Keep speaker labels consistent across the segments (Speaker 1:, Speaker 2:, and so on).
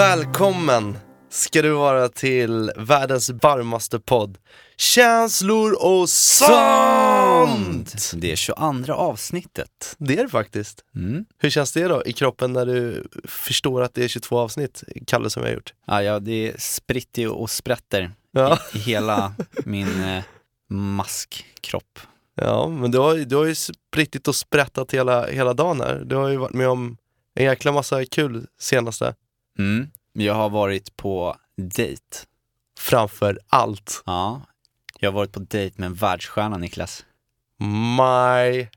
Speaker 1: Välkommen ska du vara till världens varmaste podd Känslor och sånt!
Speaker 2: Det är 22 avsnittet.
Speaker 1: Det är det faktiskt.
Speaker 2: Mm.
Speaker 1: Hur känns det då i kroppen när du förstår att det är 22 avsnitt, Kalle, som jag har gjort?
Speaker 2: Ja, ja, det spritter och sprätter
Speaker 1: Ja,
Speaker 2: i, i hela min eh, maskkropp.
Speaker 1: ja men du har, du har ju sprittit och sprättat hela, hela dagen här. Du har ju varit med om en jäkla massa kul senaste.
Speaker 2: Mm. Jag har varit på dejt.
Speaker 1: Framför allt.
Speaker 2: Ja. Jag har varit på dejt med en världsstjärna, Niklas.
Speaker 1: My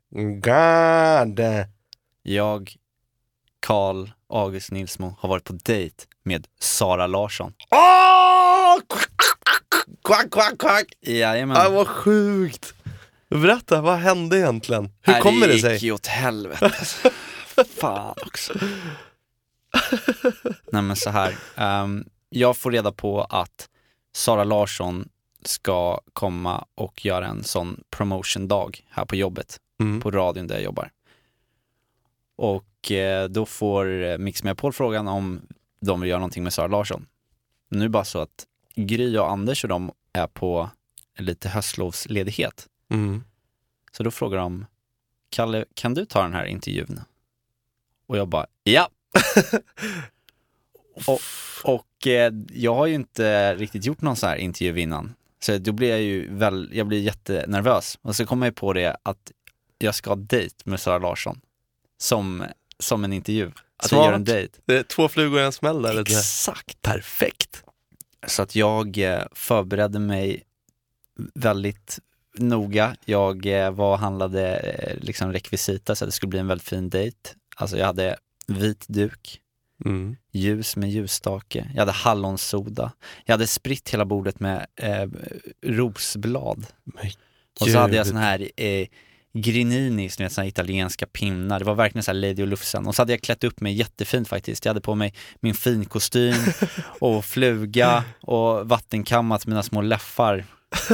Speaker 1: God!
Speaker 2: Jag, Karl August Nilsmo, har varit på dejt med Sara Larsson.
Speaker 1: Åh! Quack, quack, quack!
Speaker 2: Jajamän.
Speaker 1: Ah, vad sjukt! Berätta, vad hände egentligen? Hur kommer det
Speaker 2: Det
Speaker 1: sig?
Speaker 2: gick ju åt helvete. Fan också. Nej men så här. ehm, jag får reda på att Sara Larsson ska komma och göra en sån promotion-dag här på jobbet,
Speaker 1: Mm.
Speaker 2: på radion där jag jobbar. Och eh, då får eh, Mix Megapol frågan om de vill göra någonting med Sara Larsson. Nu är det bara så att Gry och Anders och de är på lite höstlovsledighet.
Speaker 1: Mm.
Speaker 2: Så då frågar de, Kalle, kan du ta den här intervjun? Och jag bara, ja. och och eh, jag har ju inte riktigt gjort någon sån här intervju innan. Så då blir jag ju väl, jag blir jättenervös. Och så kommer jag på det att jag ska ha dejt med Sara Larsson. Som, som en intervju. Att jag gör en
Speaker 1: Smart.
Speaker 2: dejt.
Speaker 1: Det är två flugor i en smäll där. lite.
Speaker 2: Exakt.
Speaker 1: Perfekt.
Speaker 2: Så att jag eh, förberedde mig väldigt noga. Jag eh, var och handlade eh, liksom rekvisita så att det skulle bli en väldigt fin dejt. Alltså jag hade vit duk,
Speaker 1: Mm.
Speaker 2: ljus med ljusstake, jag hade hallonsoda, jag hade spritt hela bordet med eh, rosblad. Och så hade jag sån här eh, grininis, ni vet såna italienska pinnar. Det var verkligen så här Lady och Lufsen. Och så hade jag klätt upp mig jättefint faktiskt. Jag hade på mig min finkostym och fluga och vattenkammat mina små läffar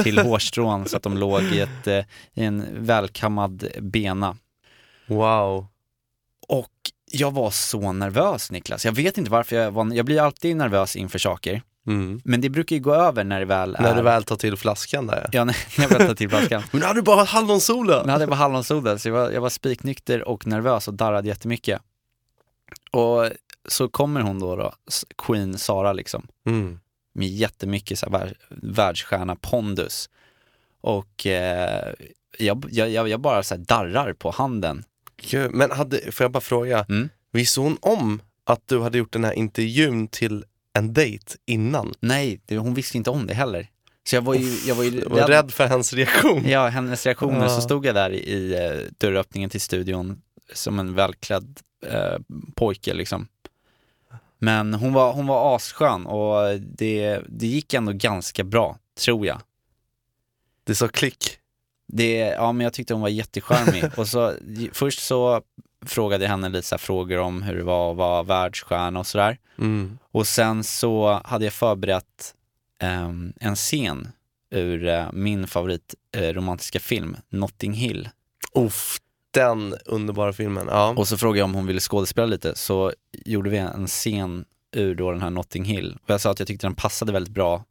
Speaker 2: till hårstrån så att de låg i, ett, eh, i en välkammad bena.
Speaker 1: Wow.
Speaker 2: Och jag var så nervös Niklas. Jag vet inte varför jag var, jag blir alltid nervös inför saker.
Speaker 1: Mm.
Speaker 2: Men det brukar ju gå över när det väl är...
Speaker 1: När du väl tar till flaskan där ja.
Speaker 2: När jag väl tar till flaskan.
Speaker 1: Men hade du bara hallonsola!
Speaker 2: Nu hade jag bara hallonsoda, så jag var, jag var spiknykter och nervös och darrade jättemycket. Och så kommer hon då, då Queen Sara liksom,
Speaker 1: Mm.
Speaker 2: med jättemycket så här, vär, världsstjärna pondus. Och eh, jag, jag, jag, bara så darrar på handen.
Speaker 1: Gud, Men hade, får jag bara fråga,
Speaker 2: Mm.
Speaker 1: visste hon om att du hade gjort den här intervjun till en dejt innan?
Speaker 2: Nej, det, hon visste inte om det heller. Så jag var ju, jag var ju
Speaker 1: Jag var rädd för hennes reaktion.
Speaker 2: Ja, hennes reaktioner,
Speaker 1: Ja.
Speaker 2: så stod jag där i, eh, dörröppningen till studion som en välklädd eh, pojke liksom. Men hon var, hon var asskön och det, det gick ändå ganska bra, tror jag.
Speaker 1: Det sa klick.
Speaker 2: Det, ja men jag tyckte hon var jättecharmig. och så, först så frågade jag henne lite frågor om hur det var att vara världsstjärna och sådär.
Speaker 1: Mm.
Speaker 2: Och sen så hade jag förberett ehm, en scen ur eh, min favorit eh, romantiska film, Notting Hill.
Speaker 1: Uff, den underbara filmen. Ja.
Speaker 2: Och så frågade jag om hon ville skådespela lite, så gjorde vi en scen ur då den här Notting Hill. Och jag sa att jag tyckte den passade väldigt bra,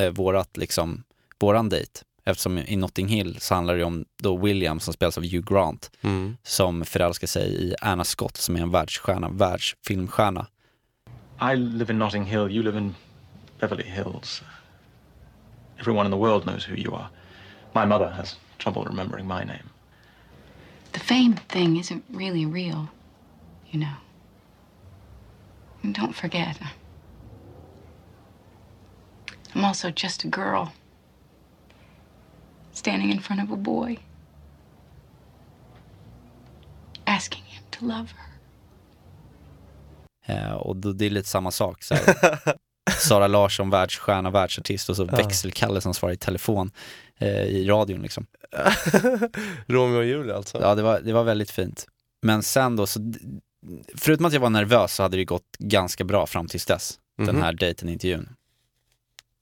Speaker 2: eh, vårat liksom, våran dejt. Eftersom i Notting Hill så handlar det om då William som spelas av Hugh Grant
Speaker 1: Mm.
Speaker 2: som förälskar sig i Anna Scott som är en världsstjärna, världsfilmstjärna.
Speaker 3: I live in Notting Hill, you live in Beverly Hills. Everyone in the world knows who you are. My mother has trouble remembering my name.
Speaker 4: The fame thing isn't really real, you know. And don't forget, I'm also just a girl standing in front of a boy, asking him to love her.
Speaker 2: Eh, och då, det är lite samma sak. Så här. Sara Larsson, världsstjärna, världsartist och så växelkalle som svarar i telefon eh, i radion liksom.
Speaker 1: Romeo och Julia alltså.
Speaker 2: Ja, det var, det var väldigt fint. Men sen då, så, förutom att jag var nervös så hade det gått ganska bra fram tills dess, den
Speaker 1: Mhm.
Speaker 2: här dejten, intervjun.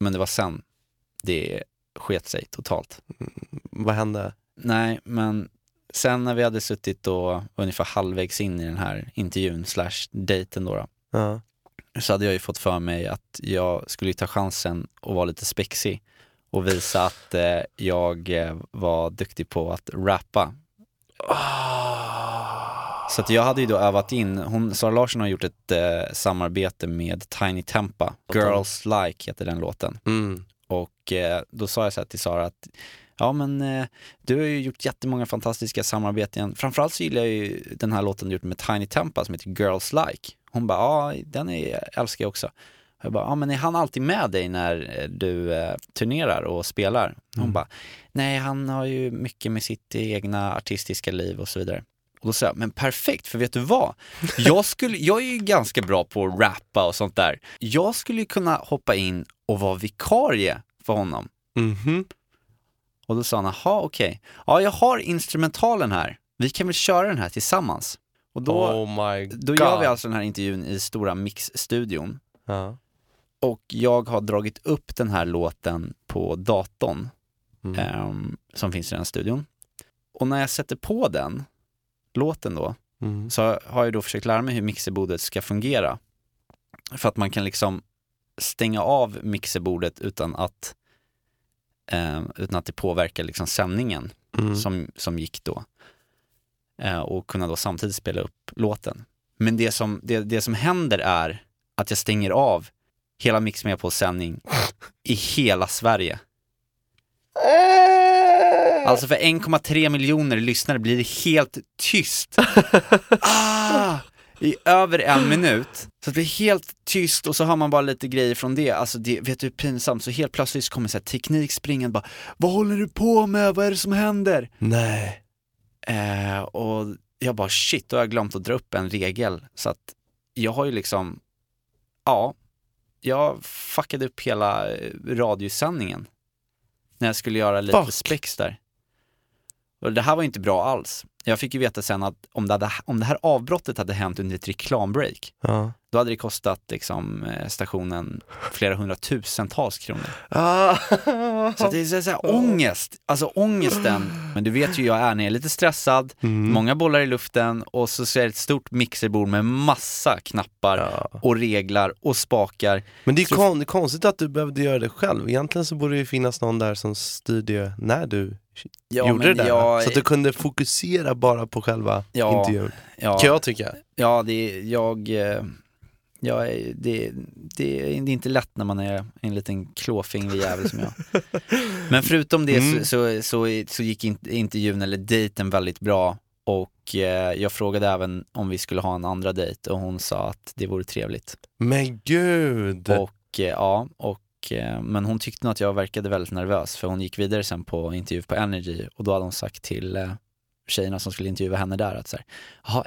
Speaker 2: Men det var sen det sket sig totalt.
Speaker 1: Vad hände?
Speaker 2: Nej, men sen när vi hade suttit då ungefär halvvägs in i den här intervjun slash dejten då, då
Speaker 1: Ja.
Speaker 2: så hade jag ju fått för mig att jag skulle ta chansen och vara lite spexig och visa att eh, jag eh, var duktig på att rappa. Så att jag hade ju då övat in, hon, Sara Larsson har gjort ett eh, samarbete med Tiny Tempa, Girls Like heter den låten.
Speaker 1: Mm.
Speaker 2: Och eh, då sa jag så här till Sara att Ja men eh, du har ju gjort jättemånga fantastiska samarbeten. Framförallt så gillar jag ju den här låten du gjort med Tiny Tempa som heter Girls Like. Hon bara, ja den är, älskar jag också. Jag bara, ja men är han alltid med dig när eh, du eh, turnerar och spelar? Hon bara, nej han har ju mycket med sitt egna artistiska liv och så vidare. Och då sa jag, men perfekt, för vet du vad? Jag, skulle, jag är ju ganska bra på att rappa och sånt där. Jag skulle ju kunna hoppa in och vara vikarie för honom.
Speaker 1: Mhm.
Speaker 2: Och då sa han, jaha okej, ja jag har instrumentalen här, vi kan väl köra den här tillsammans. Och då,
Speaker 1: oh
Speaker 2: då gör vi alltså den här intervjun i stora mixstudion.
Speaker 1: Ja.
Speaker 2: Och jag har dragit upp den här låten på datorn
Speaker 1: Mm.
Speaker 2: ehm, som finns i den studion. Och när jag sätter på den låten då,
Speaker 1: Mm.
Speaker 2: så har jag då försökt lära mig hur mixerbordet ska fungera. För att man kan liksom stänga av mixerbordet utan att, eh, utan att det påverkar liksom sändningen
Speaker 1: Mm.
Speaker 2: som, som gick då. Eh, och kunna då samtidigt spela upp låten. Men det som, det, det som händer är att jag stänger av hela Mix med på sändning i hela Sverige. Alltså för 1,3 miljoner lyssnare blir det helt tyst. Ah, I över en minut. Så det blir helt tyst och så har man bara lite grejer från det. Alltså det, vet du hur pinsamt? Så helt plötsligt så kommer så här teknik springande bara Vad håller du på med? Vad är det som händer?
Speaker 1: Nej.
Speaker 2: Eh, och jag bara shit, då har jag glömt att dra upp en regel. Så att jag har ju liksom, ja, jag fuckade upp hela eh, radiosändningen. När jag skulle göra lite
Speaker 1: Fuck.
Speaker 2: spex där. Och det här var inte bra alls. Jag fick ju veta sen att om det, hade, om det här avbrottet hade hänt under ett reklambreak,
Speaker 1: Ja.
Speaker 2: då hade det kostat liksom, eh, stationen flera hundratusentals kronor.
Speaker 1: Ah.
Speaker 2: Så det är så så här, ångest, alltså ångesten. Men du vet ju hur jag är när jag är lite stressad,
Speaker 1: Mm.
Speaker 2: många bollar i luften och så ser jag ett stort mixerbord med massa knappar
Speaker 1: Ja.
Speaker 2: och reglar och spakar.
Speaker 1: Men det är,
Speaker 2: Så-
Speaker 1: kon- det är konstigt att du behövde göra det själv. Egentligen så borde det ju finnas någon där som styrde när du
Speaker 2: Ja,
Speaker 1: gjorde det där.
Speaker 2: jag-
Speaker 1: Så att du kunde fokusera bara på själva
Speaker 2: Ja,
Speaker 1: intervjun.
Speaker 2: Ja,
Speaker 1: Kan jag tycka.
Speaker 2: ja det, jag, eh, jag det, det, är inte lätt när man är en liten klåfingrig jävel som jag. Men förutom det
Speaker 1: Mm.
Speaker 2: så, så, så, så gick in- intervjun eller dejten väldigt bra och eh, jag frågade även om vi skulle ha en andra dejt och hon sa att det vore trevligt.
Speaker 1: Men gud!
Speaker 2: Och eh, ja, och, Eh, men hon tyckte nog att jag verkade väldigt nervös för hon gick vidare sen på intervju på Energy och då hade hon sagt till eh, tjejerna som skulle intervjua henne där att så här, "Jaha,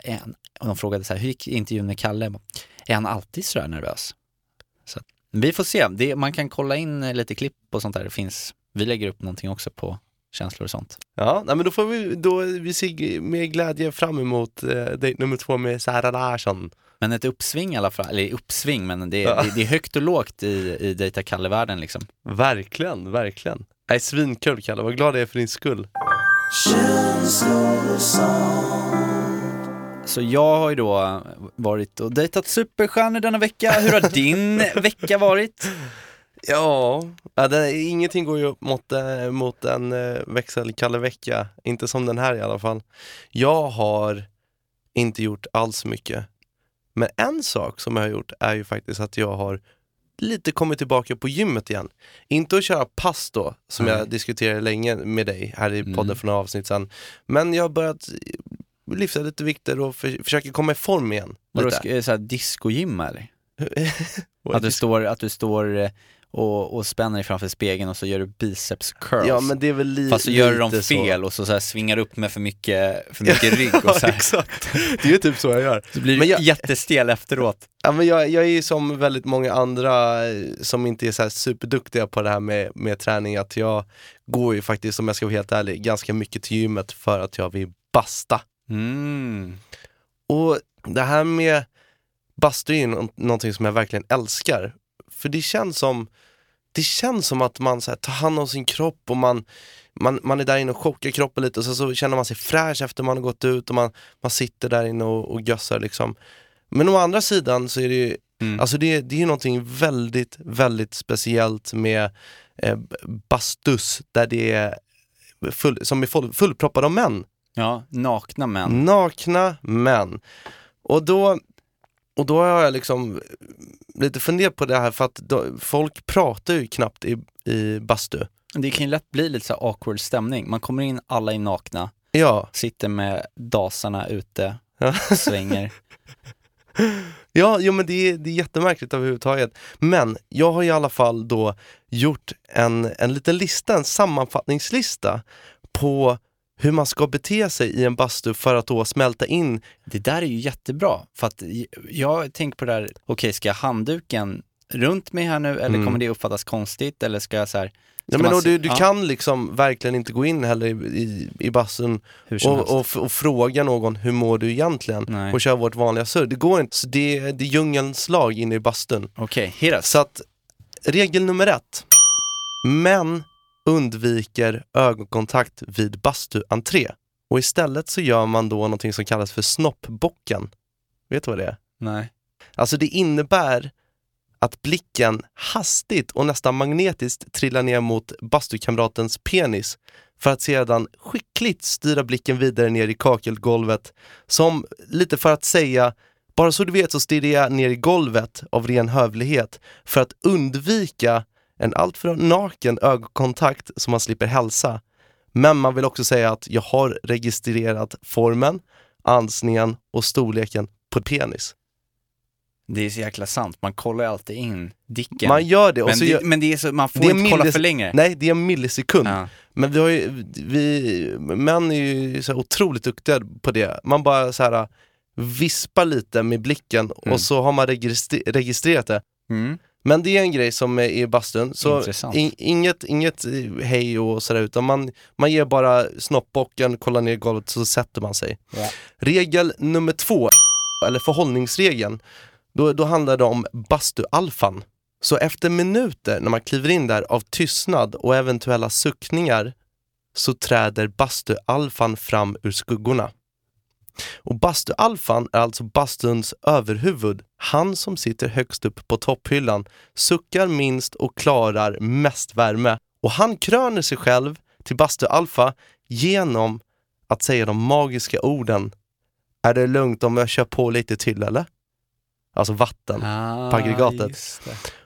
Speaker 2: och de frågade så här, hur gick intervjun med Kalle? Är han alltid sådär nervös? Så vi får se, det, man kan kolla in eh, lite klipp och sånt där, det finns, vi lägger upp någonting också på känslor och sånt.
Speaker 1: Ja, nej, men då får vi, då, vi ser med glädje fram emot eh, dejt nummer två med Sara Larsson.
Speaker 2: Men ett uppsving i alla fall, eller uppsving, men det,
Speaker 1: Ja.
Speaker 2: det, det är högt och lågt i, i Dejta Kalle-världen liksom.
Speaker 1: Verkligen, verkligen. Nej, svinkul Kalle, vad glad jag är för din skull.
Speaker 2: Så jag har ju då varit och dejtat superstjärnor denna vecka. Hur har din vecka varit?
Speaker 1: Ja, ja det, ingenting går ju upp mot, eh, mot en eh, växelkalle-vecka. Inte som den här i alla fall. Jag har inte gjort alls mycket. Men en sak som jag har gjort är ju faktiskt att jag har lite kommit tillbaka på gymmet igen. Inte att köra pass då, som
Speaker 2: Nej.
Speaker 1: jag diskuterade länge med dig här i podden
Speaker 2: Mm.
Speaker 1: för några avsnitt sedan. Men jag har börjat lyfta lite vikter och för, försöka komma i form igen.
Speaker 2: Vadå,
Speaker 1: Lite.
Speaker 2: ska- är det så här discogym eller? Att du står, att du står eh, och, och spänner dig framför spegeln och så gör du biceps curls.
Speaker 1: Ja men det är väl li-
Speaker 2: Fast så gör du dem
Speaker 1: lite så.
Speaker 2: fel och så, så svingar upp med för mycket, för mycket rygg och så
Speaker 1: Ja, exakt. Det är ju typ så jag gör.
Speaker 2: Så blir du
Speaker 1: jag-
Speaker 2: jättestel efteråt.
Speaker 1: Ja, men jag, jag är ju som väldigt många andra eh, som inte är så superduktiga på det här med, med träning, att jag går ju faktiskt, om jag ska vara helt ärlig, ganska mycket till gymmet för att jag vill basta.
Speaker 2: Mm.
Speaker 1: Och det här med bastu är ju nå- någonting som jag verkligen älskar. För det känns som, det känns som att man så här, tar hand om sin kropp och man, man, man är där inne och chockar kroppen lite och så, så känner man sig fräsch efter man har gått ut och man, man sitter där inne och, och gössar liksom. Men å andra sidan så är det ju,
Speaker 2: Mm.
Speaker 1: alltså det, det är ju någonting väldigt, väldigt speciellt med eh, bastus där det är full, som är full, fullproppade av män.
Speaker 2: Ja, nakna män.
Speaker 1: Nakna män. Och då, och då har jag liksom lite funderat på det här för att då, folk pratar ju knappt i, i bastu.
Speaker 2: Det kan ju lätt bli lite så awkward stämning. Man kommer in, alla är nakna,
Speaker 1: Ja,
Speaker 2: sitter med dasarna ute,
Speaker 1: Ja.
Speaker 2: svänger.
Speaker 1: ja jo, men det är, det är jättemärkligt överhuvudtaget. Men jag har i alla fall då gjort en, en liten lista, en sammanfattningslista på hur man ska bete sig i en bastu för att då smälta in.
Speaker 2: Det där är ju jättebra, för att jag tänker på det här, okej ska handduken runt mig här nu eller
Speaker 1: Mm.
Speaker 2: kommer det uppfattas konstigt eller ska jag så här,
Speaker 1: Ja, men och du, du
Speaker 2: ja.
Speaker 1: kan liksom verkligen inte gå in heller i, i, i
Speaker 2: helst?
Speaker 1: och, och, och fråga någon hur mår du egentligen
Speaker 2: Nej.
Speaker 1: och köra vårt vanliga surr. Det går inte. Så det, det är djungelns lag inne i bastun.
Speaker 2: Okej, us.
Speaker 1: Så att regel nummer ett. Män undviker ögonkontakt vid bastuentré. Och istället så gör man då någonting som kallas för snoppbocken. Vet du vad det är?
Speaker 2: Nej.
Speaker 1: Alltså det innebär att blicken hastigt och nästan magnetiskt trillar ner mot bastukamratens penis för att sedan skickligt styra blicken vidare ner i kakelgolvet som lite för att säga bara så du vet så stirrar jag ner i golvet av ren hövlighet för att undvika en alltför naken ögonkontakt som man slipper hälsa. Men man vill också säga att jag har registrerat formen, ansningen och storleken på penis.
Speaker 2: Det är så jäkla sant, man kollar ju alltid in dicken.
Speaker 1: Man gör det och
Speaker 2: men,
Speaker 1: så
Speaker 2: det,
Speaker 1: gör,
Speaker 2: men det är så, man får inte kolla för länge.
Speaker 1: Nej, det är en millisekund.
Speaker 2: Ja.
Speaker 1: Men vi har ju, vi, män är ju så otroligt duktiga på det. Man bara så här vispar lite med blicken
Speaker 2: Mm.
Speaker 1: och så har man registre- registrerat det.
Speaker 2: Mm.
Speaker 1: Men det är en grej som är i bastun, så in, inget, inget eh, hej och sådär utan man, man ger bara snoppbocken, kollar ner i golvet så sätter man sig.
Speaker 2: Ja.
Speaker 1: Regel nummer två, eller förhållningsregeln, då, då handlar det om bastualfan. Så efter minuter när man kliver in där av tystnad och eventuella suckningar så träder bastualfan fram ur skuggorna. Och bastualfan är alltså bastuns överhuvud. Han som sitter högst upp på topphyllan, suckar minst och klarar mest värme. Och han kröner sig själv till bastualfa genom att säga de magiska orden. Är det lugnt om jag kör på lite till eller? Alltså vatten.
Speaker 2: Ah,
Speaker 1: på aggregatet.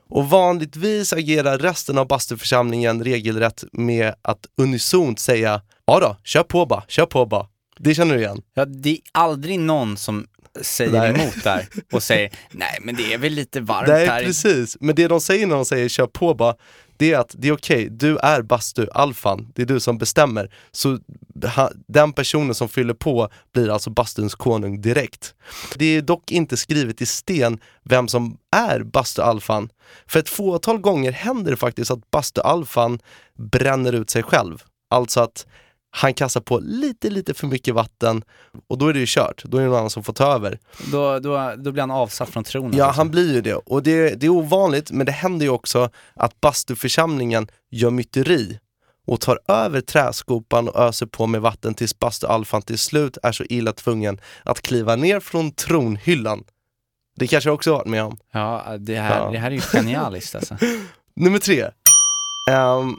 Speaker 1: Och vanligtvis agerar resten av bastuförsamlingen regelrätt med att unisont säga Ja då, kör på bara, kör på bara. Det känner du igen?
Speaker 2: Ja, det är aldrig någon som säger
Speaker 1: Nej.
Speaker 2: emot där och säger nej men det är väl lite varmt
Speaker 1: Nej
Speaker 2: här.
Speaker 1: precis, men det de säger när de säger kör på bara Det är att det är okej, du är bastu-alfan, det är du som bestämmer. Så ha, den personen som fyller på blir alltså bastuns konung direkt. Det är dock inte skrivet i sten vem som är bastu-alfan. För ett fåtal gånger händer det faktiskt att bastu-alfan bränner ut sig själv. Alltså att han kastar på lite, lite för mycket vatten och då är det ju kört. Då är det någon annan som får ta över.
Speaker 2: Då, då, då blir han avsatt från tronen.
Speaker 1: Ja,
Speaker 2: liksom.
Speaker 1: han blir ju det. Och det, det är ovanligt, men det händer ju också att bastuförsamlingen gör myteri och tar över träskopan och öser på med vatten tills bastualfan till slut är så illa tvungen att kliva ner från tronhyllan. Det kanske jag också har varit med om.
Speaker 2: Ja, det här,
Speaker 1: Ja.
Speaker 2: det här är ju genialiskt alltså.
Speaker 1: Nummer tre. Ehm,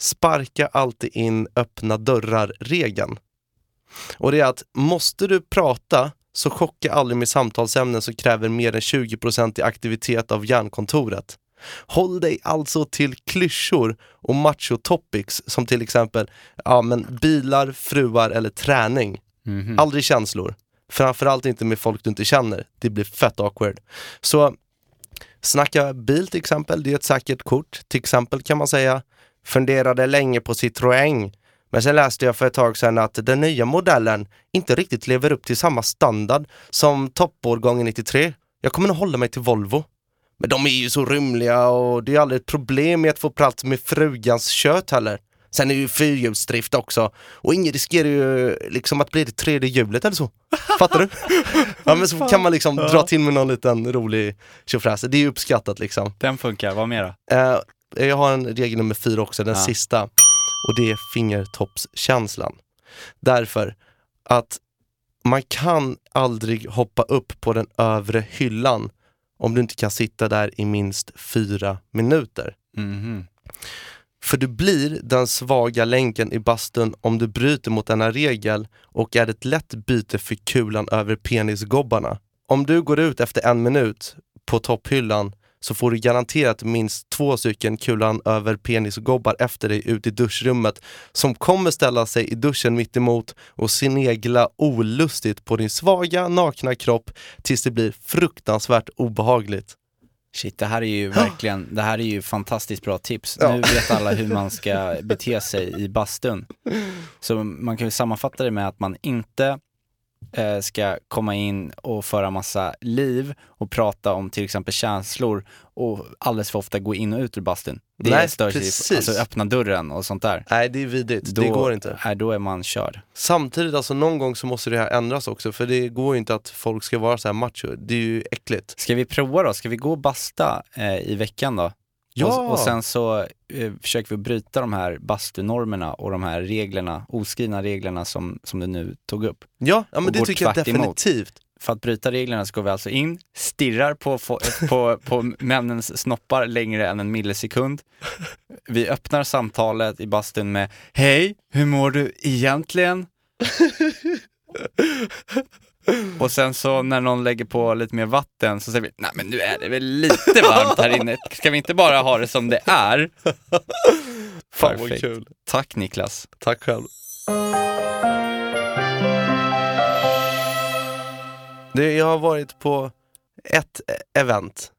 Speaker 1: sparka alltid in öppna dörrar-regeln. Och det är att måste du prata så chocka aldrig med samtalsämnen som kräver mer än 20% i aktivitet av hjärnkontoret. Håll dig alltså till klyschor och macho topics som till exempel ja, men bilar, fruar eller träning.
Speaker 2: Mhm.
Speaker 1: Aldrig känslor. Framförallt inte med folk du inte känner. Det blir fett awkward. Så snacka bil till exempel, det är ett säkert kort. Till exempel kan man säga funderade länge på Citroën. Men sen läste jag för ett tag sedan att den nya modellen inte riktigt lever upp till samma standard som toppårgången 93. Jag kommer nog hålla mig till Volvo. Men de är ju så rymliga och det är aldrig ett problem med att få plats med frugans kött heller. Sen är det ju fyrhjulsdrift också och ingen riskerar ju liksom att bli det tredje hjulet eller så. Fattar du? ja men så kan man liksom dra till med någon liten rolig tjofräs. Det är ju uppskattat liksom.
Speaker 2: Den funkar, vad mer då?
Speaker 1: Eh, jag har en regel nummer fyra också, den
Speaker 2: Ja.
Speaker 1: sista. Och det är fingertoppskänslan. Därför att man kan aldrig hoppa upp på den övre hyllan om du inte kan sitta där i minst fyra minuter.
Speaker 2: Mhm.
Speaker 1: För du blir den svaga länken i bastun om du bryter mot denna regel och är ett lätt byte för kulan över penisgobbarna. Om du går ut efter en minut på topphyllan så får du garanterat minst två stycken kulan över penisgobbar efter dig ut i duschrummet som kommer ställa sig i duschen mitt emot och snegla olustigt på din svaga nakna kropp tills det blir fruktansvärt obehagligt.
Speaker 2: Shit, det här är ju verkligen, det här är ju fantastiskt bra tips.
Speaker 1: Ja.
Speaker 2: Nu vet alla hur man ska bete sig i bastun. Så man kan ju sammanfatta det med att man inte ska komma in och föra massa liv och prata om till exempel känslor och alldeles för ofta gå in och ut ur bastun. Det
Speaker 1: Nej,
Speaker 2: stör sig,
Speaker 1: precis.
Speaker 2: alltså öppna dörren och sånt där.
Speaker 1: Nej, det är vidrigt.
Speaker 2: Då,
Speaker 1: det går inte.
Speaker 2: Nej, då är man körd.
Speaker 1: Samtidigt, alltså någon gång så måste det här ändras också för det går ju inte att folk ska vara så här macho. Det är ju äckligt.
Speaker 2: Ska vi prova då? Ska vi gå och basta eh, i veckan då?
Speaker 1: Ja!
Speaker 2: Och, och sen så eh, försöker vi bryta de här bastunormerna och de här reglerna, oskrivna reglerna som, som du nu tog upp.
Speaker 1: Ja, ja men det tycker jag
Speaker 2: tvärt emot.
Speaker 1: definitivt.
Speaker 2: För att bryta reglerna så går vi alltså in, stirrar på, på, på, på männens snoppar längre än en millisekund. Vi öppnar samtalet i bastun med Hej, hur mår du egentligen? Och sen så när någon lägger på lite mer vatten så säger vi, nej men nu är det väl lite varmt här inne, ska vi inte bara ha det som det är?
Speaker 1: Fan vad kul.
Speaker 2: Tack Niklas.
Speaker 1: Tack själv. Det, jag har varit på ett event,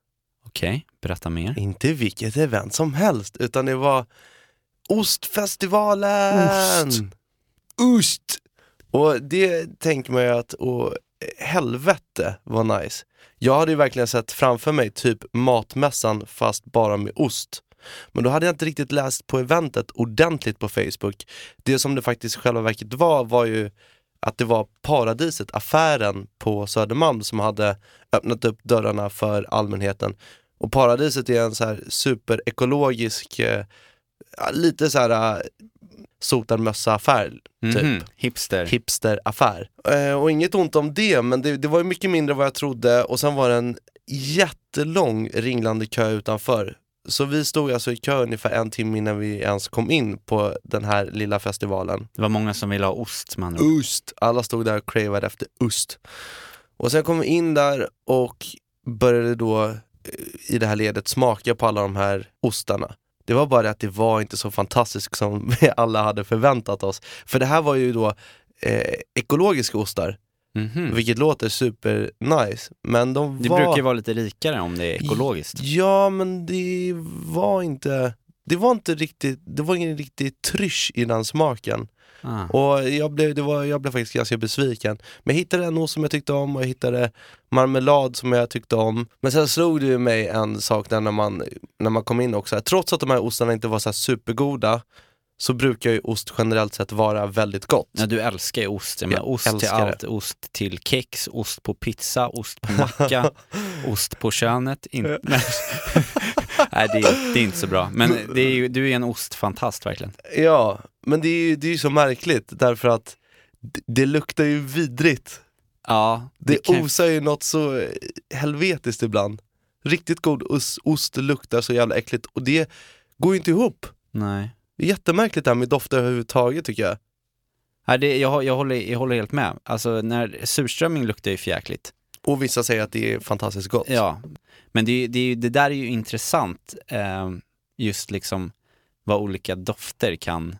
Speaker 2: Okej, berätta mer.
Speaker 1: inte vilket event som helst, utan det var Ostfestivalen!
Speaker 2: Ost.
Speaker 1: Ost! Och det tänker man ju att, åh, helvete vad nice. Jag hade ju verkligen sett framför mig typ matmässan fast bara med ost. Men då hade jag inte riktigt läst på eventet ordentligt på Facebook. Det som det faktiskt i själva verket var, var ju att det var Paradiset, affären på Södermalm som hade öppnat upp dörrarna för allmänheten. Och Paradiset är en så här superekologisk, eh, lite så här eh, sotarmössa-affär typ
Speaker 2: Mhm, Hipster.
Speaker 1: hipsteraffär. Eh, och inget ont om det, men det, det var ju mycket mindre vad jag trodde och sen var det en jättelång ringlande kö utanför. Så vi stod alltså i kö ungefär en timme innan vi ens kom in på den här lilla festivalen.
Speaker 2: Det var många som ville ha ost ord.
Speaker 1: Ost! Alla stod där och cravade efter ost. Och sen kom vi in där och började då eh, i det här ledet smaka på alla de här ostarna. Det var bara det att det var inte så fantastiskt som vi alla hade förväntat oss. För det här var ju då eh, ekologiska ostar,
Speaker 2: Mhm.
Speaker 1: vilket låter super nice. Men de
Speaker 2: Det
Speaker 1: var...
Speaker 2: brukar ju vara lite rikare om det är ekologiskt.
Speaker 1: Ja, men det var inte... Det var inte riktigt, det var ingen riktig trysch i den smaken.
Speaker 2: Ah.
Speaker 1: Och jag blev, det var, jag blev faktiskt ganska besviken. Men jag hittade en ost som jag tyckte om och jag hittade marmelad som jag tyckte om. Men sen slog det ju mig en sak där när man, när man kom in också. Trots att de här ostarna inte var så supergoda så brukar ju ost generellt sett vara väldigt gott.
Speaker 2: Ja, du älskar ju ost. Jag menar,
Speaker 1: Jag
Speaker 2: ost till
Speaker 1: älskar det.
Speaker 2: allt. Ost till kex, ost på pizza, ost på macka, ost på könet. In... Nej, det, är, det är inte så bra. Men det är ju, du är en ostfantast verkligen.
Speaker 1: Ja, men det är ju det är ju så märkligt därför att det, det luktar ju vidrigt.
Speaker 2: Ja,
Speaker 1: Det,
Speaker 2: kan-
Speaker 1: osar ju något så eh, helvetiskt ibland. Riktigt god ost, ost luktar så jävla äckligt och det går ju inte ihop.
Speaker 2: Nej.
Speaker 1: Det är jättemärkligt det här med dofter överhuvudtaget tycker jag.
Speaker 2: Nej, det, jag, jag, håller, jag håller helt med. Alltså när surströmming luktar ju förjäkligt.
Speaker 1: Och vissa säger att det är fantastiskt gott.
Speaker 2: Ja, men det, det, det där är ju intressant, eh, just liksom vad olika dofter kan,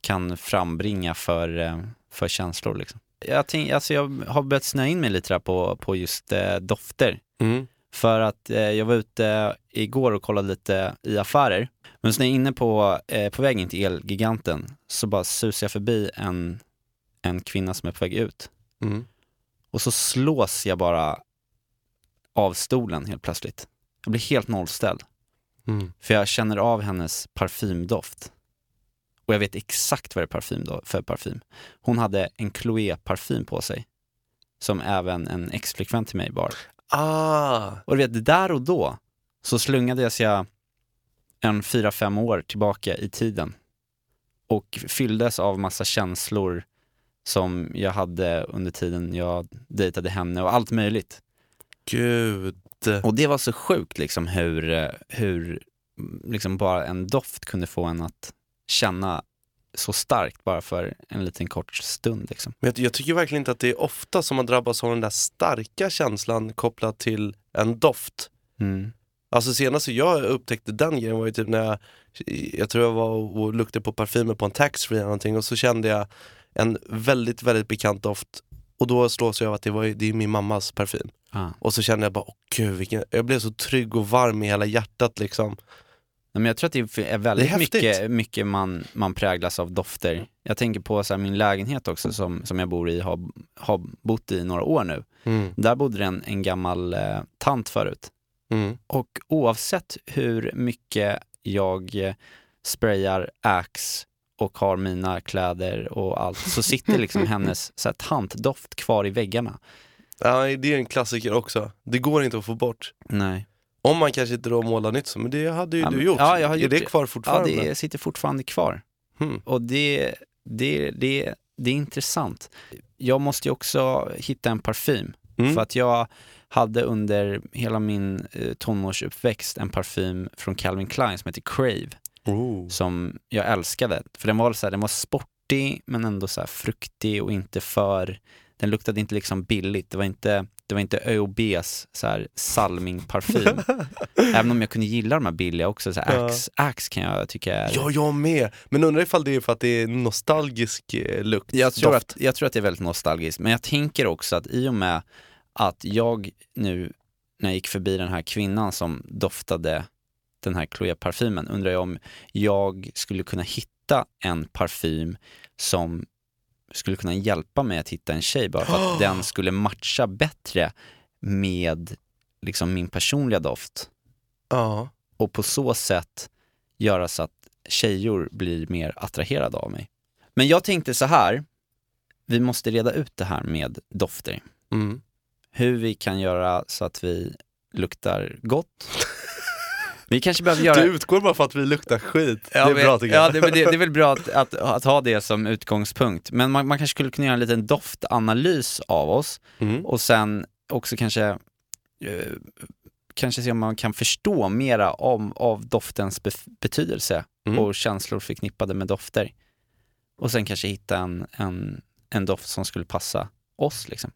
Speaker 2: kan frambringa för, eh, för känslor. Liksom. Jag, tänk, alltså jag har börjat snöa in mig lite där på, på just eh, dofter.
Speaker 1: Mm.
Speaker 2: För att eh, jag var ute igår och kollade lite i affärer. Men så när jag är inne på, eh, på vägen till Elgiganten så bara susar jag förbi en, en kvinna som är på väg ut.
Speaker 1: Mm.
Speaker 2: Och så slås jag bara av stolen helt plötsligt. Jag blir helt nollställd.
Speaker 1: Mm.
Speaker 2: För jag känner av hennes parfymdoft. Och jag vet exakt vad det är parfym då, för parfym. Hon hade en Chloé-parfym på sig. Som även en ex-flickvän till mig bar.
Speaker 1: Ah,
Speaker 2: Och du vet, där och då så slungades jag en fyra, fem år tillbaka i tiden. Och fylldes av massa känslor som jag hade under tiden jag dejtade henne och allt möjligt.
Speaker 1: Gud.
Speaker 2: Och det var så sjukt liksom hur, hur liksom bara en doft kunde få en att känna så starkt bara för en liten kort stund. Liksom.
Speaker 1: Men jag, jag tycker verkligen inte att det är ofta som man drabbas av den där starka känslan kopplat till en doft.
Speaker 2: Mm.
Speaker 1: Alltså senast jag upptäckte den grejen var ju typ när jag, jag tror jag var och luktade på parfymer på en taxfree eller någonting och så kände jag en väldigt, väldigt bekant doft och då slås jag av att det, var, det är min mammas parfym.
Speaker 2: Ah.
Speaker 1: Och så kände jag bara, åh gud, vilken, jag blev så trygg och varm i hela hjärtat liksom.
Speaker 2: Nej, Men jag tror att det är väldigt
Speaker 1: Det är
Speaker 2: mycket, mycket man, man präglas av dofter. Jag tänker på så här, min lägenhet också som, som jag bor i, har, har bott i några år nu.
Speaker 1: Mm.
Speaker 2: Där bodde det en, en gammal eh, tant förut.
Speaker 1: Mm.
Speaker 2: Och oavsett hur mycket jag eh, sprayar Axe och har mina kläder och allt så sitter liksom hennes så här, tantdoft kvar i väggarna.
Speaker 1: Ja, det är en klassiker också. Det går inte att få bort.
Speaker 2: Nej.
Speaker 1: Om man kanske inte då målar nytt så, men det hade ju
Speaker 2: Ja,
Speaker 1: du gjort.
Speaker 2: ja, jag har
Speaker 1: är
Speaker 2: gjort
Speaker 1: det
Speaker 2: det.
Speaker 1: kvar
Speaker 2: Ja,
Speaker 1: fortfarande?
Speaker 2: det sitter fortfarande kvar.
Speaker 1: Hmm.
Speaker 2: Och det, det, det, det är intressant. Jag måste ju också hitta en parfym.
Speaker 1: Mm.
Speaker 2: För att jag hade under hela min eh, tonårsuppväxt en parfym från Calvin Klein som heter Crave.
Speaker 1: Oh.
Speaker 2: Som jag älskade. För den var, så här, den var sportig men ändå så här fruktig och inte för... Den luktade inte liksom billigt. Det var inte, det var inte ÖoBs så här salming-parfym. Även om jag kunde gilla de här billiga också. Så här,
Speaker 1: Ja.
Speaker 2: Axe, Axe kan jag tycka är...
Speaker 1: Ja, jag med. Men undrar ifall det är för att det är nostalgisk eh, lukt.
Speaker 2: Jag tror,
Speaker 1: doft.
Speaker 2: att, jag tror att det är väldigt nostalgiskt, men jag tänker också att i och med att jag nu, när jag gick förbi den här kvinnan som doftade den här Chloé-parfymen, undrar jag om jag skulle kunna hitta en parfym som skulle kunna hjälpa mig att hitta en tjej bara för att den skulle matcha bättre med liksom min personliga doft
Speaker 1: Ja.
Speaker 2: och på så sätt göra så att tjejor blir mer attraherade av mig. Men jag tänkte så här, vi måste reda ut det här med dofter.
Speaker 1: Mm.
Speaker 2: Hur vi kan göra så att vi luktar gott. Vi kanske behöver göra...
Speaker 1: Du utgår bara för att vi luktar skit.
Speaker 2: Ja,
Speaker 1: det är
Speaker 2: men-
Speaker 1: bra tycker
Speaker 2: ja,
Speaker 1: jag.
Speaker 2: det, men det, det är väl bra att, att, att ha det som utgångspunkt. Men man, man kanske skulle kunna göra en liten doftanalys av oss
Speaker 1: Mm.
Speaker 2: och sen också kanske eh, kanske se om man kan förstå mera om, av doftens bef- betydelse
Speaker 1: Mm.
Speaker 2: och känslor förknippade med dofter. Och sen kanske hitta en, en, en doft som skulle passa oss liksom.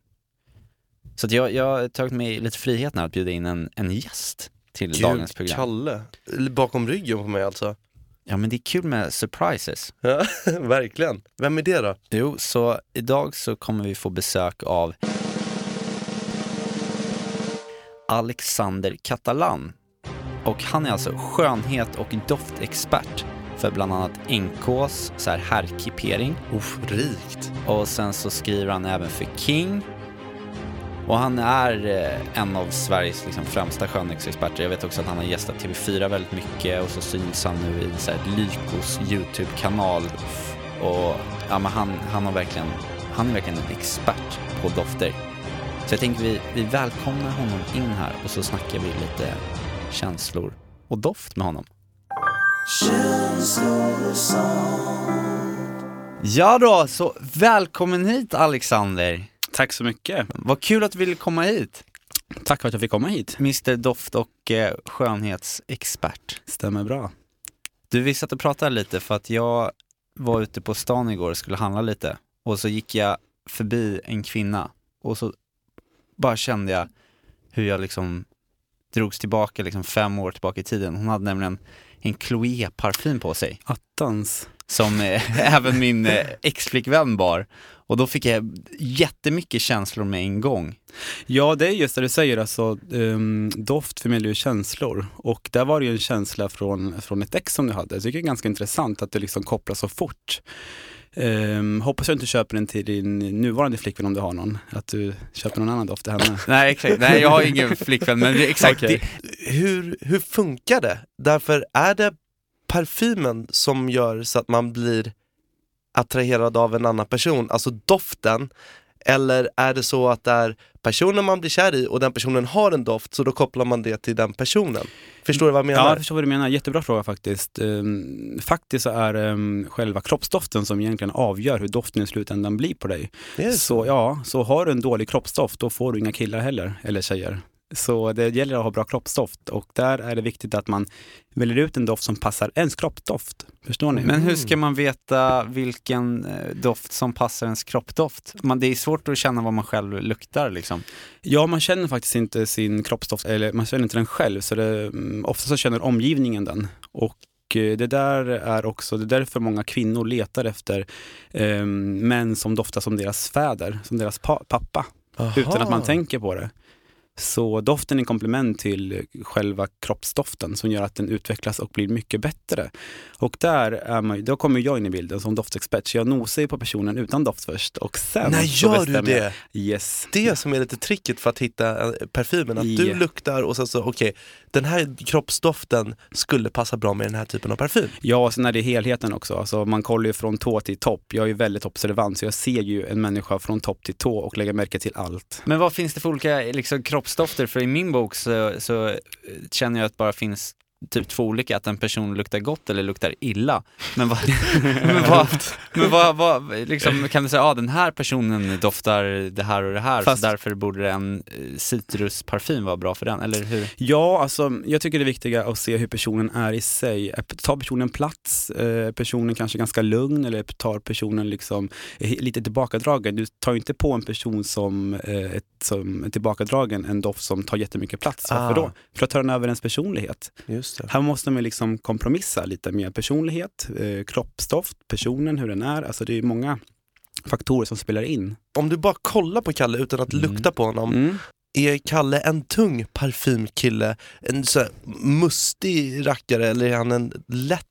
Speaker 2: Så jag, jag har tagit mig lite friheten att bjuda in en, en gäst till dagens
Speaker 1: Gud,
Speaker 2: program.
Speaker 1: Kalle. Bakom ryggen på mig alltså.
Speaker 2: Ja men det är kul med surprises.
Speaker 1: Ja, verkligen. Vem är det då?
Speaker 2: Jo, så idag så kommer vi få besök av Alexander Catalan. Och han är alltså skönhet och doftexpert för bland annat NKs så här herrkipering.
Speaker 1: Uff, rikt.
Speaker 2: Och sen så skriver han även för King. Och han är eh, en av Sveriges liksom, främsta skönhetsexperter. Jag vet också att han har gästat TV4 väldigt mycket och så syns han nu i så här, Lykos YouTube-kanal. Och ja, men han, han, har verkligen, han är verkligen en expert på dofter. Så jag tänker vi, vi välkomnar honom in här och så snackar vi lite känslor och doft med honom. Ja då, så välkommen hit Alexander.
Speaker 5: Tack så mycket.
Speaker 2: Vad kul att du ville komma hit.
Speaker 5: Tack för att jag fick komma hit.
Speaker 2: Mr Doft och eh, skönhetsexpert.
Speaker 5: Stämmer bra.
Speaker 2: Du, vi satt och pratade lite för att jag var ute på stan igår och skulle handla lite. Och så gick jag förbi en kvinna och så bara kände jag hur jag liksom drogs tillbaka liksom fem år tillbaka i tiden. Hon hade nämligen en Chloé-parfym på sig
Speaker 5: Attans.
Speaker 2: Som eh, även min eh, ex-flickvän bar. Och då fick jag jättemycket känslor med en gång.
Speaker 5: Ja, det är just det du säger, alltså um, doft förmedlar ju känslor. Och där var det ju en känsla från, från ett ex som du hade. Jag tycker det är ganska intressant att du liksom kopplar så fort. Um, hoppas jag inte köper den till din nuvarande flickvän om du har någon. Att du köper någon annan doft till henne.
Speaker 2: Nej, exakt. Nej, jag har ingen flickvän, men det, exakt.
Speaker 5: Okej.
Speaker 2: Det,
Speaker 1: Hur, hur funkar det? Därför är det parfymen som gör så att man blir attraherad av en annan person, alltså doften, Eller är det så att det är personen man blir kär i och den personen har en doft så då kopplar man det till den personen? Förstår du vad jag menar?
Speaker 5: Ja, jag förstår vad du menar. Jättebra fråga faktiskt. Um, faktiskt så är um, själva kroppsdoften som egentligen avgör hur doften i slutändan blir på dig.
Speaker 1: Så.
Speaker 5: Så ja, så har du en dålig kroppsdoft då får du inga killar heller, eller tjejer. Så det gäller att ha bra kroppsdoft och där är det viktigt att man väljer ut en doft som passar ens kroppsdoft. Förstår ni?
Speaker 2: Men hur ska man veta vilken eh, doft som passar ens kroppsdoft? Man, det är svårt att känna vad man själv luktar liksom.
Speaker 5: Ja, man känner faktiskt inte sin kroppsdoft, eller man känner inte den själv, så det, mm, ofta så känner omgivningen den. Och eh, det där är också, det är därför många kvinnor letar efter eh, män som doftar som deras fäder, som deras pa pappa, utan att man
Speaker 1: Aha.
Speaker 5: tänker på det. Så doften är en komplement till själva kroppsdoften som gör att den utvecklas och blir mycket bättre. Och där är man, då kommer jag in i bilden som doftexpert, så jag nosar ju på personen utan doft först och sen så
Speaker 1: gör du
Speaker 5: jag-
Speaker 1: det?
Speaker 5: Yes.
Speaker 1: Det som är lite tricket för att hitta eh, parfymen, att du
Speaker 5: Ja.
Speaker 1: luktar och sen så, okej, den här kroppsdoften skulle passa bra med den här typen av parfym.
Speaker 5: Ja, och sen är det helheten också. Alltså, man kollar ju från tå till topp. Jag är ju väldigt observant, så jag ser ju en människa från topp till tå och lägger märke till allt.
Speaker 2: Men vad finns det för olika liksom, kroppsdofter? För i min bok så, så känner jag att det bara finns typ två olika, att en person luktar gott eller luktar illa. Men vad, men vad, men vad, vad liksom, kan du säga, ah, den här personen doftar det här och det här,
Speaker 5: Fast-
Speaker 2: så därför borde en eh, citrusparfym vara bra för den, eller hur?
Speaker 5: Ja, alltså jag tycker det är viktiga att se hur personen är i sig. Är- Tar personen plats? Eh, personen kanske ganska lugn eller tar personen liksom eh, lite tillbakadragen? Du tar ju inte på en person som, eh, ett, som är tillbakadragen en doft som tar jättemycket plats. Varför
Speaker 1: Ah.
Speaker 5: då? För att ta den över ens personlighet.
Speaker 1: Just.
Speaker 5: Här måste man liksom kompromissa lite med personlighet, eh, kroppsdoft, personen, hur den är. Alltså det är många faktorer som spelar in.
Speaker 1: Om du bara kollar på Kalle utan att
Speaker 2: Mm.
Speaker 1: lukta på honom,
Speaker 5: Mm.
Speaker 1: är Kalle en tung parfymkille? En så här mustig rackare eller är han en lätt?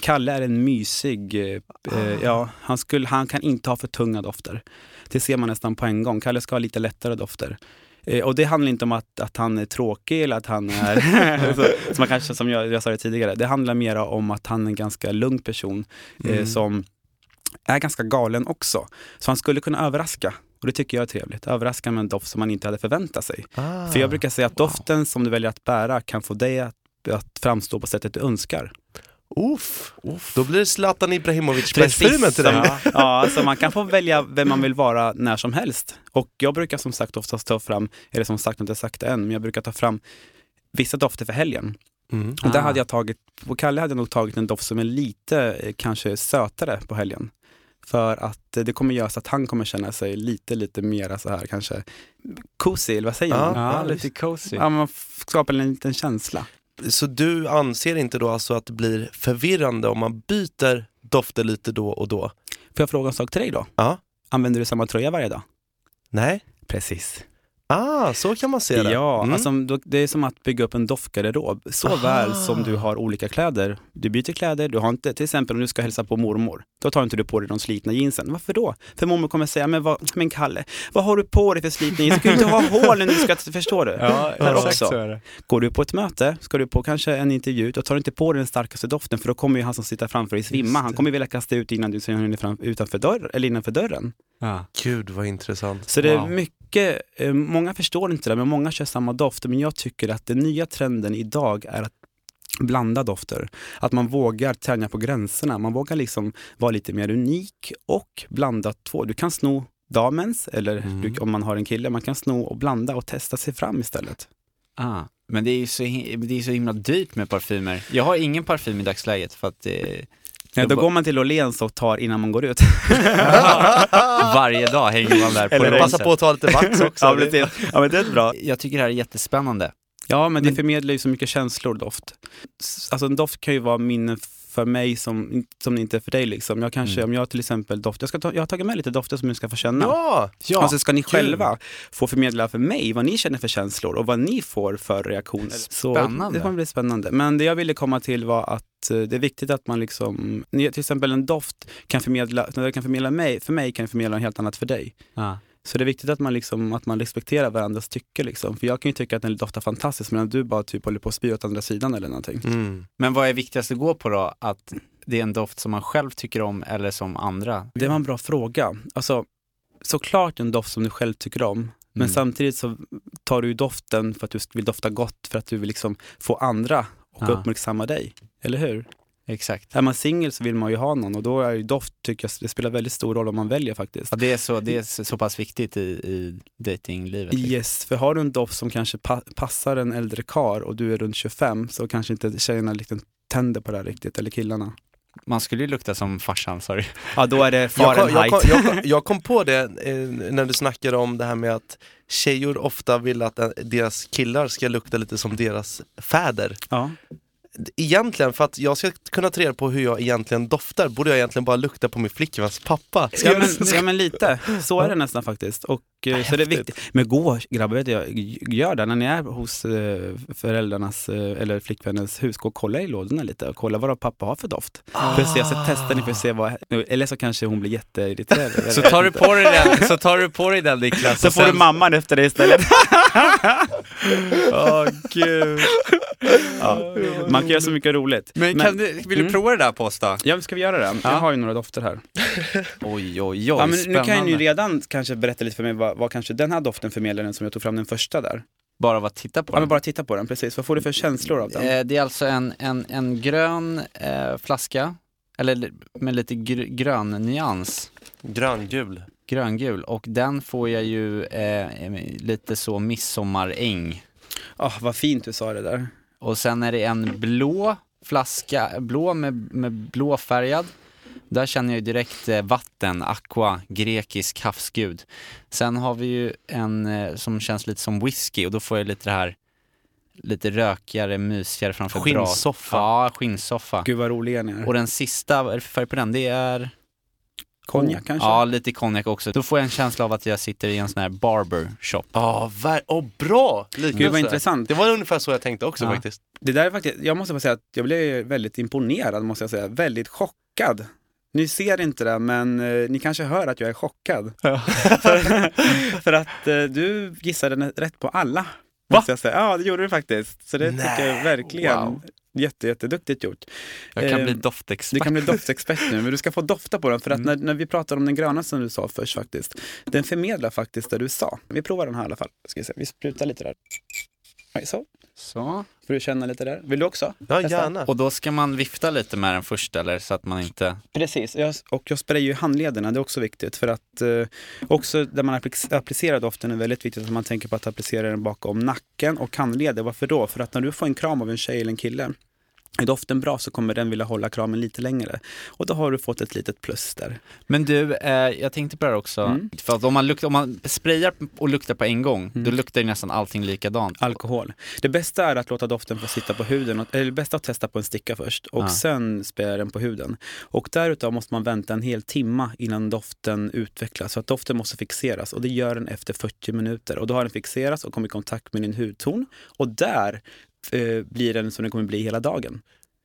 Speaker 5: Kalle är en mysig, eh, eh, ja, han, skulle, han kan inte ha för tunga dofter. Det ser man nästan på en gång. Kalle ska ha lite lättare dofter. Eh, och det handlar inte om att, att han är tråkig eller att han är, så, som, man kanske, som jag, jag sa det tidigare, det handlar mer om att han är en ganska lugn person eh,
Speaker 1: Mm.
Speaker 5: som är ganska galen också. Så han skulle kunna överraska. Och det tycker jag är trevligt. Överraska med en doft som man inte hade förväntat sig.
Speaker 1: Ah.
Speaker 5: För jag brukar säga att doften som du väljer att bära kan få dig att, att framstå på sättet du önskar.
Speaker 1: Uff, Då blir Zlatan Ibrahimovic-parfymen till dig.
Speaker 5: Ja, ja, alltså man kan få välja vem man vill vara när som helst. Och jag brukar som sagt oftast ta fram, eller som sagt inte sagt än, men jag brukar ta fram vissa dofter för helgen.
Speaker 1: Mm.
Speaker 5: Och där
Speaker 2: Ah.
Speaker 5: hade jag tagit, på Kalle hade jag nog tagit en doft som är lite eh, kanske sötare på helgen. För att eh, det kommer göra så att han kommer känna sig lite, lite mera så här kanske cozy, eller vad säger
Speaker 1: Ja.
Speaker 5: man?
Speaker 2: Ja, lite cozy.
Speaker 5: Ja, man skapar en liten känsla.
Speaker 1: Så du anser inte då alltså att det blir förvirrande om man byter dofter lite då och då?
Speaker 5: Får jag fråga en sak till dig då?
Speaker 1: Ja.
Speaker 5: Använder du samma tröja varje dag?
Speaker 1: Nej?
Speaker 5: Precis.
Speaker 1: Ah, så kan man se det.
Speaker 5: Ja,
Speaker 1: Mm.
Speaker 5: alltså, det är som att bygga upp en doftgarderob. Så
Speaker 1: Aha.
Speaker 5: väl som du har olika kläder. Du byter kläder, du har inte, till exempel om du ska hälsa på mormor, då tar inte du på dig de slitna jeansen. Varför då? För mormor kommer säga, men, vad, men Kalle, vad har du på dig för slitna jeans? Du kan ju inte ha hål när du ska, förstår du? Här också. Går du på ett möte, ska du på kanske en intervju, då tar du inte på dig den starkaste doften för då kommer ju han som sitter framför dig svimma. Han kommer vilja kasta ut innan du ser fram, utanför dörr, eller innanför dörren.
Speaker 2: Ja.
Speaker 1: Gud vad intressant.
Speaker 5: Så det är
Speaker 2: Wow.
Speaker 5: mycket, eh, många förstår inte det, men många kör samma doft. Men jag tycker att den nya trenden idag är att blanda dofter. Att man vågar tänja på gränserna. Man vågar liksom vara lite mer unik och blanda två. Du kan sno damens, eller
Speaker 1: Mm.
Speaker 5: du, om man har en kille, man kan sno och blanda och testa sig fram istället.
Speaker 2: Ah, men det är ju så, det är så himla dyrt med parfymer. Jag har ingen parfym i dagsläget för att det,
Speaker 5: Ja,
Speaker 2: Jag
Speaker 5: då går man till Åhléns och tar innan man går ut.
Speaker 2: varje dag hänger man där på
Speaker 5: Eller
Speaker 1: Passa på att ta lite vax också.
Speaker 5: ja, men det, ja, men det är bra.
Speaker 2: Jag tycker det här är jättespännande.
Speaker 5: Ja, men det förmedlar ju så mycket känslor, doft. Alltså en doft kan ju vara minnen för mig som, som inte är för dig. Liksom. Jag kanske,
Speaker 2: Mm.
Speaker 5: om jag till exempel doft, jag, ska ta, jag har tagit med lite dofter som ni ska få känna.
Speaker 1: Ja!
Speaker 2: Ja,
Speaker 5: och så ska ni själva få förmedla för mig vad ni känner för känslor och vad ni får för reaktioner. Så
Speaker 2: Spännande.
Speaker 5: Det kommer bli spännande. Men det jag ville komma till var att eh, det är viktigt att man liksom, till exempel en doft kan förmedla, när det kan förmedla mig, för mig kan det förmedla något helt annat för dig.
Speaker 2: ja.
Speaker 5: Så det är viktigt att man, liksom, att man respekterar varandras tycke. Liksom. För jag kan ju tycka att den doftar fantastiskt medan du bara typ håller på att spy åt andra sidan eller någonting.
Speaker 1: Mm.
Speaker 2: Men vad är viktigast att gå på då? Att det är en doft som man själv tycker om eller som andra?
Speaker 5: Det var en bra fråga. Alltså, såklart en doft som du själv tycker om. Men
Speaker 2: Mm.
Speaker 5: samtidigt så tar du ju doften för att du vill dofta gott, för att du vill liksom få andra att
Speaker 2: Ja.
Speaker 5: uppmärksamma dig. Eller hur?
Speaker 2: Exakt.
Speaker 5: Är man singel så vill man ju ha någon och då är ju doft, tycker jag, det spelar väldigt stor roll om man väljer faktiskt.
Speaker 2: Ja, det, är så, det är så, pass viktigt i, i datinglivet. liksom.
Speaker 5: Yes, för har du en doft som kanske pa passar en äldre kar och du är runt 25 så kanske inte tjejerna liksom tänder på det här riktigt, eller killarna.
Speaker 2: Man skulle ju lukta som farsan, sorry.
Speaker 5: Ja, då är det
Speaker 1: Jag kom, jag,
Speaker 5: Fahrenheit.
Speaker 1: kom, jag, kom, jag kom på det eh, när du snackade om det här med att tjejor ofta vill att eh, deras killar ska lukta lite som deras fäder.
Speaker 5: Ja.
Speaker 1: Egentligen, för att jag ska kunna ta reda på hur jag egentligen doftar, borde jag egentligen bara lukta på min flickväns pappa. Ska
Speaker 5: Ja men, ja men lite, så är det nästan faktiskt. Och, eh, så det är viktigt. Men gå grabbar, vet jag, gör det när ni är hos eh, föräldrarnas eh, eller flickvännens hus. Gå och kolla i lådorna lite och kolla vad pappa har för doft. För att se, så testar ni för att se vad, eller så kanske hon blir jätteirriterad.
Speaker 2: Så tar du på dig den, så tar du på dig den Niklas.
Speaker 5: så får du
Speaker 2: sen-
Speaker 5: mamman efter det istället.
Speaker 2: Åh gud.
Speaker 5: Ja. Man kan göra så mycket roligt.
Speaker 2: Men, kan du, vill du
Speaker 5: Mm.
Speaker 2: prova det där Posta?
Speaker 5: Ja, ska vi göra det? Jag
Speaker 2: Ja.
Speaker 5: har ju några dofter här.
Speaker 2: Oj, oj, oj,
Speaker 5: Ja, men nu kan
Speaker 2: spännande.
Speaker 5: ni ju redan kanske berätta lite för mig vad, vad kanske den här doften förmedlar den som jag tog fram den första där.
Speaker 2: Bara av att titta på
Speaker 5: Ja, men
Speaker 2: den.
Speaker 5: bara titta på den, precis. Vad får du för känslor av den?
Speaker 2: Eh, Det är alltså en, en, en grön eh, flaska, eller med lite gr grön nyans.
Speaker 1: Gröngul.
Speaker 2: Gröngul. Och den får jag ju eh, lite så midsommaräng.
Speaker 5: Ah, vad fint du sa det där.
Speaker 2: Och sen är det en blå flaska, blå med, med blåfärgad. Där känner jag ju direkt eh, vatten, aqua, grekisk havsgud. Sen har vi ju en eh, som känns lite som whisky och då får jag lite det här lite rökigare, mysigare framför bras.
Speaker 1: Skinnsoffa.
Speaker 2: Ja, skinnsoffa.
Speaker 5: Gud vad roliga ni är.
Speaker 2: Och den sista, vad är det för färg på den? Det är...
Speaker 5: Konjak kanske?
Speaker 2: Ja, lite konjak också. Då får jag en känsla av att jag sitter i en sån här barber shop.
Speaker 1: Ja, ver- oh, bra! Liknelse.
Speaker 5: Gud vad intressant.
Speaker 1: Det var ungefär så jag tänkte också
Speaker 2: Ja.
Speaker 1: faktiskt.
Speaker 5: Det där är faktiskt, jag måste bara säga att jag blev väldigt imponerad, måste jag säga. Väldigt chockad. Ni ser inte det, men eh, ni kanske hör att jag är chockad. för, för att eh, du gissade rätt på alla. Måste jag säga. Ja, det gjorde du faktiskt. Så det tycker jag
Speaker 1: Nej,
Speaker 5: verkligen
Speaker 1: wow.
Speaker 5: Jätte, jätteduktigt gjort.
Speaker 2: Jag kan
Speaker 5: Eh,
Speaker 2: bli
Speaker 5: Du
Speaker 2: doftexpert.
Speaker 5: kan bli doftexpert nu, men du ska få dofta på den. För att när, när vi pratar om den gröna som du sa först faktiskt, den förmedlar faktiskt det du sa. Vi provar den här i alla fall. Ska vi, se. vi sprutar lite där. Oj, så.
Speaker 2: Så.
Speaker 5: Får du känna lite där? Vill du också?
Speaker 1: Ja,
Speaker 5: Testa?
Speaker 1: gärna.
Speaker 2: Och då ska man vifta lite med den först eller så att man inte...
Speaker 5: Precis, jag, och jag sprayar ju handlederna, det är också viktigt. För att eh, också där man applic- applicerar doften är väldigt viktigt att man tänker på att applicera den bakom nacken och handleder. Varför då? För att när du får en kram av en tjej eller en kille är doften bra så kommer den vilja hålla kramen lite längre. Och då har du fått ett litet plus där.
Speaker 2: Men du, eh, jag tänkte på det här också.
Speaker 5: Mm.
Speaker 2: För att om man, luktar, om man sprayar och luktar på en gång,
Speaker 5: Mm.
Speaker 2: då luktar ju nästan allting likadant.
Speaker 5: Alkohol. Det bästa är att låta doften få sitta på huden, eller det bästa är att testa på en sticka först och
Speaker 2: Ja.
Speaker 5: sen spraya den på huden. Och därutav måste man vänta en hel timma innan doften utvecklas. Så att doften måste fixeras och det gör den efter 40 minuter. Och då har den fixerats och kommit i kontakt med din hudton och där eh, blir den som den kommer bli hela dagen.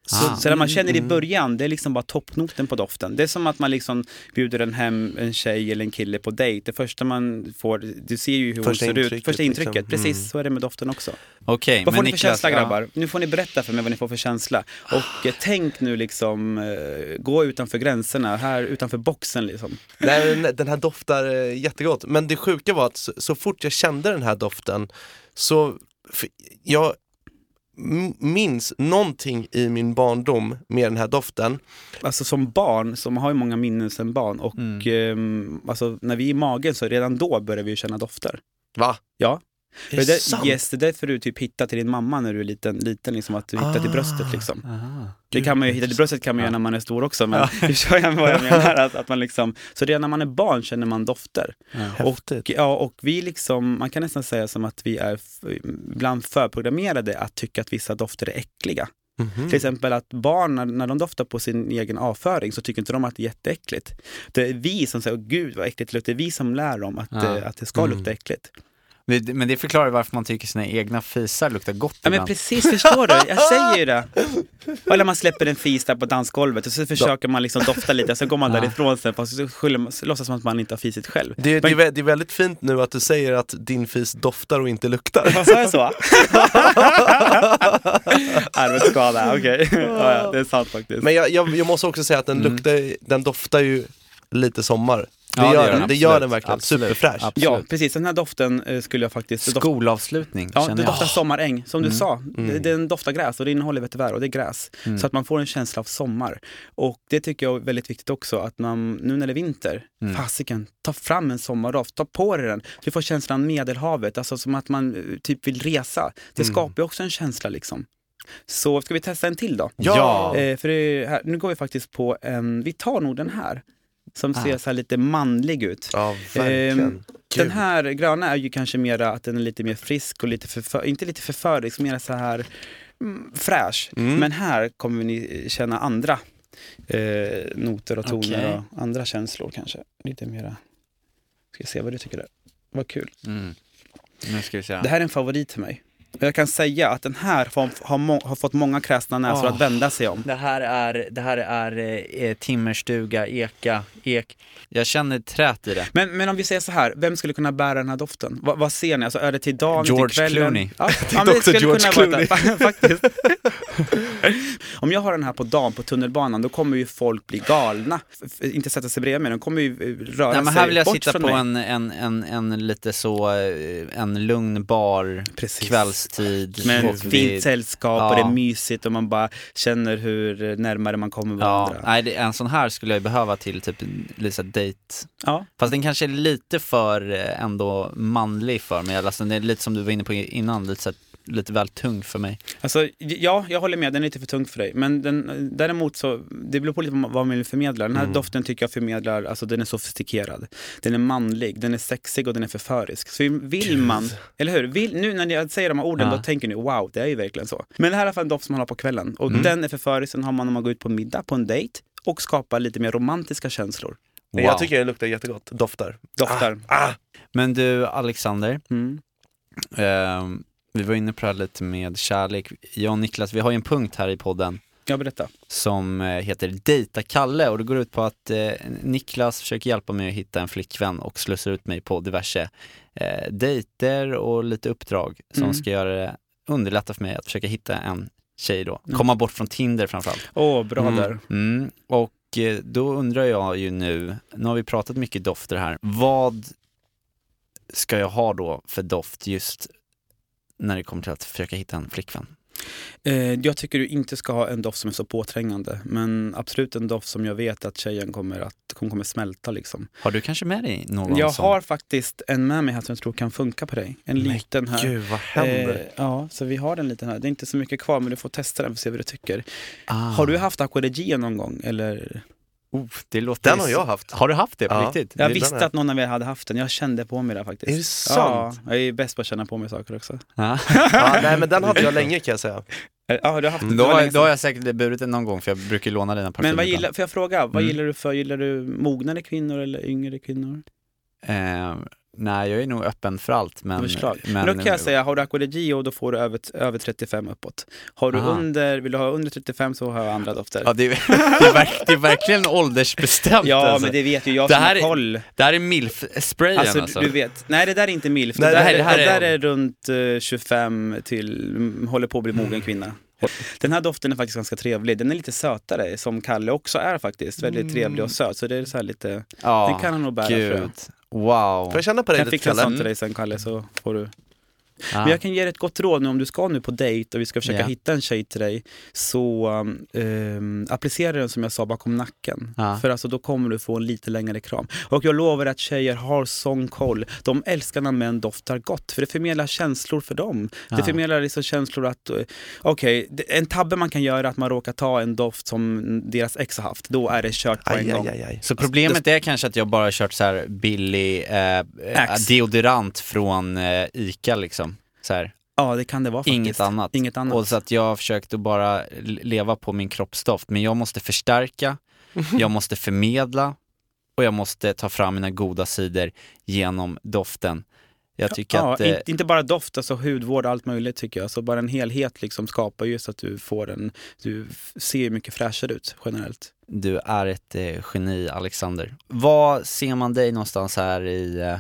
Speaker 5: Så,
Speaker 2: Ah.
Speaker 5: så när man känner i
Speaker 1: Mm.
Speaker 5: början, det är liksom bara toppnoten på doften. Det är som att man liksom bjuder en hem en tjej eller en kille på dejt. Det första man får, du ser ju hur hon
Speaker 1: Första
Speaker 5: ser ut. Första intrycket,
Speaker 1: liksom.
Speaker 5: precis
Speaker 1: Mm.
Speaker 5: så är det med doften också.
Speaker 2: Okej,
Speaker 5: Vad
Speaker 2: men
Speaker 5: får ni för
Speaker 2: Niklas,
Speaker 5: känsla
Speaker 2: ja.
Speaker 5: grabbar? Nu får ni berätta för mig vad ni får för känsla. Och eh, tänk nu liksom, eh, gå utanför gränserna, här utanför boxen liksom.
Speaker 1: Nej, den här doftar eh, jättegott. Men det sjuka var att så, så fort jag kände den här doften så jag minns någonting i min barndom med den här doften.
Speaker 5: Alltså som barn, så man har ju många minnen som barn och
Speaker 2: Mm.
Speaker 5: ehm, alltså, när vi är i magen så redan då börjar vi känna dofter.
Speaker 1: Va?
Speaker 5: Ja.
Speaker 1: Är
Speaker 5: För
Speaker 1: det
Speaker 5: det,
Speaker 1: sant?
Speaker 5: yes, det är därför du typ hittar till din mamma när du är liten, liten liksom, att du hittar till
Speaker 1: Ah.
Speaker 5: bröstet liksom.
Speaker 2: Aha.
Speaker 5: Det kan man ju, hitta till bröstet kan man ju
Speaker 2: Ja.
Speaker 5: göra när man är stor också, men förstår jag menar. Att, att man liksom, så redan när man är barn känner man dofter.
Speaker 2: Ja.
Speaker 5: Och, ja, och vi liksom, man kan nästan säga som att vi är ibland förprogrammerade att tycka att vissa dofter är äckliga.
Speaker 1: Mhm.
Speaker 5: Till exempel att barn, när, när de doftar på sin egen avföring så tycker inte de att det är jätteäckligt. Det är vi som säger, "Åh, gud vad äckligt det luktar, det är vi som lär dem att,
Speaker 2: Ja.
Speaker 5: eh, att det ska
Speaker 1: Mm.
Speaker 5: lukta äckligt.
Speaker 2: Men det- Men förklarar varför man tycker sina egna fisar luktar gott
Speaker 5: Ja men
Speaker 2: ibland.
Speaker 5: precis, förstår du? Jag säger ju det. Eller man släpper en fis där på dansgolvet och så försöker man liksom dofta lite och så går man därifrån sen fast så skyller man, så låtsas man att man inte har fisit själv.
Speaker 1: Det, det, är, det är väldigt fint nu att du säger att din fis doftar och inte luktar.
Speaker 5: Sa jag så? Arbetsskada, okej. Ja, ja, det är sant faktiskt.
Speaker 1: Men jag, jag, jag måste också säga att den,
Speaker 2: Mm.
Speaker 1: luktar, den doftar ju lite sommar. Det,
Speaker 2: Ja,
Speaker 1: gör,
Speaker 2: det gör
Speaker 1: den, det gör den verkligen.
Speaker 2: Absolut.
Speaker 1: Superfräsch.
Speaker 2: Absolut.
Speaker 5: Ja, precis. Den här doften eh, skulle jag faktiskt... det doft-
Speaker 2: Skolavslutning
Speaker 5: Ja, det
Speaker 2: jag.
Speaker 5: doftar sommaräng, som du
Speaker 2: Mm.
Speaker 5: sa. Det, den doftar gräs och det innehåller vetiver och det är gräs.
Speaker 2: Mm.
Speaker 5: Så att man får en känsla av sommar. Och det tycker jag är väldigt viktigt också, att man, nu när det är vinter,
Speaker 2: Mm.
Speaker 5: fasiken, ta fram en sommardoft, ta på dig den. Du får känslan Medelhavet, alltså som att man eh, typ vill resa. Det
Speaker 1: Mm.
Speaker 5: skapar ju också en känsla liksom. Så ska vi testa en till då?
Speaker 1: Ja!
Speaker 5: Eh, för här, nu går vi faktiskt på en, vi tar nog den här. Som
Speaker 2: Ah.
Speaker 5: ser så här lite manlig ut.
Speaker 1: Ja, verkligen.
Speaker 5: Ehm, Den här gröna är ju kanske mera att den är lite mer frisk och lite förför, inte lite förförisk, mer så här mm, fräsch.
Speaker 1: Mm.
Speaker 5: Men här kommer ni känna andra eh, noter och toner
Speaker 2: Okej.
Speaker 5: och andra känslor kanske. Lite mera, ska se vad du tycker där. Vad kul.
Speaker 2: Mm.
Speaker 5: Det här är en favorit till mig. Jag kan säga att den här har, har, fått många kräsna näsor
Speaker 2: Åh.
Speaker 5: att vända sig om.
Speaker 2: Det här är, det här är eh, timmerstuga, eka, ek. Jag känner trät i det.
Speaker 5: Men, men om vi säger så här, vem skulle kunna bära den här doften? Va, vad ser ni? Alltså, är det till dagen,
Speaker 2: George
Speaker 5: till kvällen?
Speaker 2: Clooney.
Speaker 5: Ja, ja, men
Speaker 1: också
Speaker 5: skulle
Speaker 1: George
Speaker 5: kunna vara det, faktiskt. om jag har den här på dagen på tunnelbanan, då kommer ju folk bli galna. Inte sätta sig bredvid mig, de kommer ju eh, röra
Speaker 2: Nej, men här vill jag
Speaker 5: bort
Speaker 2: sitta på en, en, en, en lite så, eh, en lugn bar,
Speaker 5: Precis.
Speaker 2: Kvällstid.
Speaker 5: Med
Speaker 2: och
Speaker 5: ett fint sällskap och
Speaker 2: Ja.
Speaker 5: det är mysigt och man bara känner hur närmare man kommer
Speaker 2: Ja,
Speaker 5: varandra.
Speaker 2: nej, det, en sån här skulle jag ju behöva till typ här date.
Speaker 5: Ja.
Speaker 2: Fast den kanske är lite för eh, ändå manlig för mig. Alltså, det är lite som du var inne på innan, lite, så här, lite väl tung för mig.
Speaker 5: Alltså, ja, jag håller med, den är lite för tung för dig. Men den, däremot så, det beror på lite vad man vill förmedla. Den här
Speaker 1: Mm.
Speaker 5: doften tycker jag förmedlar, alltså den är sofistikerad. Den är manlig, den är sexig och den är förförisk. Så vill man, eller hur? Vill, nu när jag säger de här orden,
Speaker 2: Ja.
Speaker 5: då tänker ni wow, det är ju verkligen så. Men det här är i alla fall en doft som man har på kvällen. Och
Speaker 2: Mm.
Speaker 5: den är förförisk, den har man när man går ut på middag, på en dejt och skapar lite mer romantiska känslor.
Speaker 1: Men Jag tycker den luktar jättegott, doftar.
Speaker 5: Doftar.
Speaker 1: Ah, ah.
Speaker 2: Men du Alexander,
Speaker 5: Mm.
Speaker 2: ehm, vi var inne på det här lite med kärlek. Jag och Niklas, vi har ju en punkt här i podden
Speaker 5: Jag berättar.
Speaker 2: som eh, heter Dejta Kalle och det går ut på att eh, Niklas försöker hjälpa mig att hitta en flickvän och slussar ut mig på diverse eh, dejter och lite uppdrag som
Speaker 5: Mm.
Speaker 2: ska göra det, underlätta för mig att försöka hitta en tjej då.
Speaker 5: Mm.
Speaker 2: Komma bort från Tinder framförallt.
Speaker 5: Åh, bra
Speaker 1: Mm.
Speaker 5: där.
Speaker 2: Mm. Och eh, då undrar jag ju nu, nu har vi pratat mycket dofter här, vad ska jag ha då för doft just när det kommer till att försöka hitta en flickvän?
Speaker 5: Eh, jag tycker du inte ska ha en doft som är så påträngande. Men absolut en doft som jag vet att tjejen kommer att hon kommer smälta liksom.
Speaker 2: Har du kanske med dig någon
Speaker 5: Jag
Speaker 2: som...
Speaker 5: har faktiskt en med mig här som jag tror kan funka på dig. En
Speaker 1: Men
Speaker 5: liten här.
Speaker 1: Gud, vad händer?
Speaker 5: Eh, ja, så vi har den liten här. Det är inte så mycket kvar men du får testa den för att se vad du tycker.
Speaker 2: ah.
Speaker 5: Har du haft Aqua Regia någon gång? Eller?
Speaker 2: Oh, det låter
Speaker 1: Den har jag haft.
Speaker 2: Har du haft det på
Speaker 1: Ja.
Speaker 2: riktigt?
Speaker 5: Jag visste att någon av er hade haft den. Jag kände på mig det faktiskt.
Speaker 1: Är det sant?
Speaker 5: Ja, jag är bäst på att känna på mig saker också.
Speaker 2: Ja.
Speaker 1: Ja, nej men den hade jag länge kan jag säga.
Speaker 5: Ja, du har haft
Speaker 2: Då,
Speaker 5: det var
Speaker 2: har, då har jag säkert burit den någon gång för jag brukar låna dina parfymer.
Speaker 5: Men vad gillar, får jag fråga, vad
Speaker 2: Mm.
Speaker 5: gillar du för? Gillar du mognare kvinnor eller yngre kvinnor?
Speaker 2: Eh, nej, jag är nog öppen för allt. Men, men,
Speaker 5: Men, då kan jag säga, har du Aqua Regia då får du över, över 35 uppåt. Har du
Speaker 2: Aha.
Speaker 5: under, vill du ha under 35 så har jag andra dofter.
Speaker 2: Ja, det, är, det, är verk, det är verkligen åldersbestämt
Speaker 5: Ja,
Speaker 2: alltså.
Speaker 5: men det vet ju jag
Speaker 2: Det
Speaker 5: som
Speaker 2: här
Speaker 5: har
Speaker 2: är-
Speaker 5: koll.
Speaker 2: Det här är milf-sprayen alltså.
Speaker 5: Alltså, du vet, nej det där är inte milf. Det,
Speaker 1: Nej,
Speaker 5: där,
Speaker 2: det här- det här
Speaker 5: det
Speaker 2: är-
Speaker 5: där är runt eh, 25 till, mm, håller på att bli mogen kvinna. Den här doften är faktiskt ganska trevlig. Den är lite sötare, som Kalle också är faktiskt. Väldigt
Speaker 1: Mm.
Speaker 5: trevlig och söt. Så det är så här lite,
Speaker 2: ja,
Speaker 5: den kan han nog bära jag.
Speaker 2: gud. Wow.
Speaker 1: Får jag känna på dig
Speaker 5: Jag
Speaker 1: lite
Speaker 5: fick en
Speaker 1: Kalle?
Speaker 5: sån till dig sen Kalle så får du.
Speaker 2: Ja.
Speaker 5: Men jag kan ge dig ett gott råd nu om du ska nu på dejt och vi ska försöka
Speaker 2: Ja.
Speaker 5: hitta en tjej till dig. Så um, applicera den som jag sa bakom nacken.
Speaker 2: Ja.
Speaker 5: För alltså då kommer du få en lite längre kram. Och jag lovar att tjejer har sån koll. De älskar när män doftar gott. För det förmedlar känslor för dem.
Speaker 2: Ja.
Speaker 5: Det förmedlar liksom känslor att, eh, okej, det- en tabbe man kan göra är att man råkar ta en doft som deras ex har haft. Då är det kört på en
Speaker 1: Aj,
Speaker 5: gång.
Speaker 1: aj, aj, aj.
Speaker 2: Så problemet är kanske att jag bara har kört så här billig eh, eh, deodorant från eh, ICA liksom. Så här.
Speaker 5: Ja, det kan det vara faktiskt.
Speaker 2: Inget annat.
Speaker 5: Inget annat.
Speaker 2: Och så att jag har försökt att bara leva på min kroppsdoft. Men jag måste förstärka, jag måste förmedla och jag måste ta fram mina goda sidor genom doften. Jag tycker
Speaker 5: ja,
Speaker 2: att... eh,
Speaker 5: inte, inte bara doft, alltså hudvård och allt möjligt tycker jag. Så bara en helhet liksom skapar just att du får en, du ser mycket fräschare ut generellt.
Speaker 2: Du är ett eh, geni, Alexander. Var ser man dig någonstans här i, eh,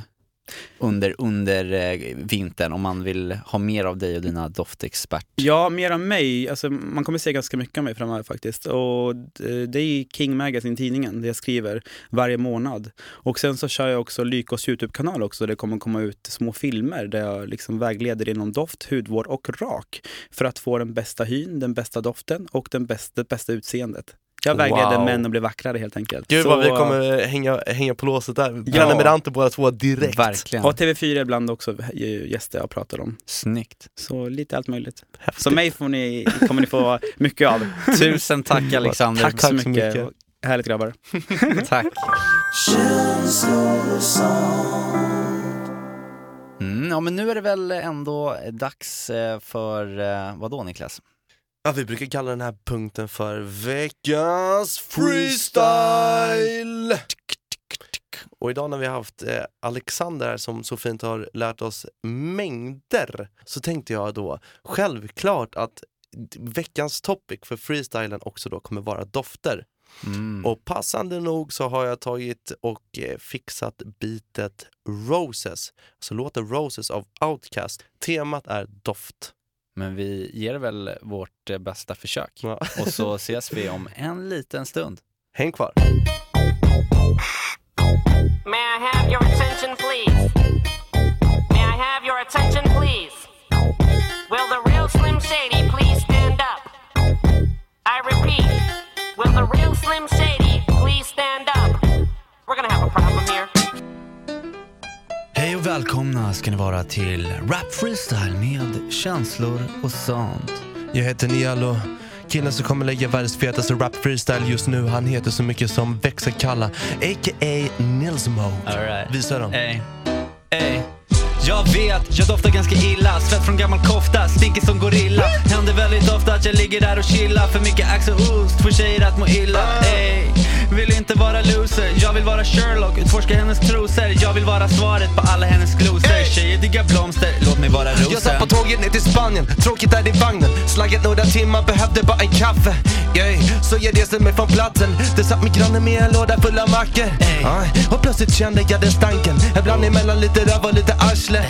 Speaker 2: under, under eh, vintern om man vill ha mer av dig och dina doftexpert?
Speaker 5: Ja, mer av mig. Alltså, man kommer se ganska mycket av mig framöver faktiskt. Och eh, det är i King Magazine, tidningen, där jag skriver varje månad. Och sen så kör jag också Lykos YouTube-kanal också. Det kommer komma ut små filmer där jag liksom vägleder inom doft, hudvård och rak. För att få den bästa hyn, den bästa doften och den bästa, det bästa utseendet. Jag vägleder
Speaker 1: Wow.
Speaker 5: män att bli vackrare helt enkelt.
Speaker 1: Gud vad vi kommer hänga, hänga på låset där. Prenumeranter båda två direkt.
Speaker 2: Verkligen.
Speaker 5: Och TV4 ibland också gäster jag pratar om.
Speaker 2: Snyggt.
Speaker 5: Så lite allt möjligt. Så mig får ni, kommer ni få mycket av.
Speaker 2: Tusen tack Alexander.
Speaker 5: Tack,
Speaker 1: Tack
Speaker 5: så mycket.
Speaker 1: mycket.
Speaker 5: Härligt grabbar.
Speaker 2: Tack. Mm, ja men nu är det väl ändå dags eh, för, eh, vad då Niklas?
Speaker 1: Ja, vi brukar kalla den här punkten för veckans freestyle. Och idag när vi har haft eh, Alexander här som så fint har lärt oss mängder så tänkte jag då självklart att veckans topic för freestylen också då kommer vara dofter.
Speaker 2: Mm.
Speaker 1: Och passande nog så har jag tagit och eh, fixat bitet Roses, alltså låten Roses av Outkast. Temat är doft.
Speaker 2: Men vi ger väl vårt eh, bästa försök.
Speaker 1: Ja.
Speaker 2: Och så ses vi om en liten stund.
Speaker 1: Häng kvar!
Speaker 6: May I have your attention, please? May I have your attention, please? Will the real Slim Shady please stand up? I repeat, will the real Slim Shady please stand up? We're gonna have a problem here.
Speaker 2: Och välkomna ska ni vara till Rap Freestyle med känslor och sånt.
Speaker 1: Jag heter Nialo. Killen som kommer lägga världens fetaste rap freestyle just nu, han heter så mycket som Växelkalla, a.k.a. Nilsmo.
Speaker 2: Alright.
Speaker 1: Visa dem.
Speaker 2: Ey. Ey. Jag vet, jag doftar ganska illa Svett från gammal kofta, stinker som gorilla Händer väldigt ofta att jag ligger där och chillar För mycket ax och ost, får tjejer att må illa Ey. Vill inte vara loser, jag vill vara Sherlock Utforska hennes trosor, jag vill vara svaret på alla hennes glosor Tjejer diggar blomster, låt mig vara rosen
Speaker 1: Jag satt på tåget ner till Spanien, tråkigt där i vagnen. Slaggat några timmar, behövde bara en kaffe. Yay. Så jag reste mig från platsen. Det satt min granne med en låda full av mackor. Aj. Och plötsligt kände jag den stanken. En blandning mellan lite röv och lite arsle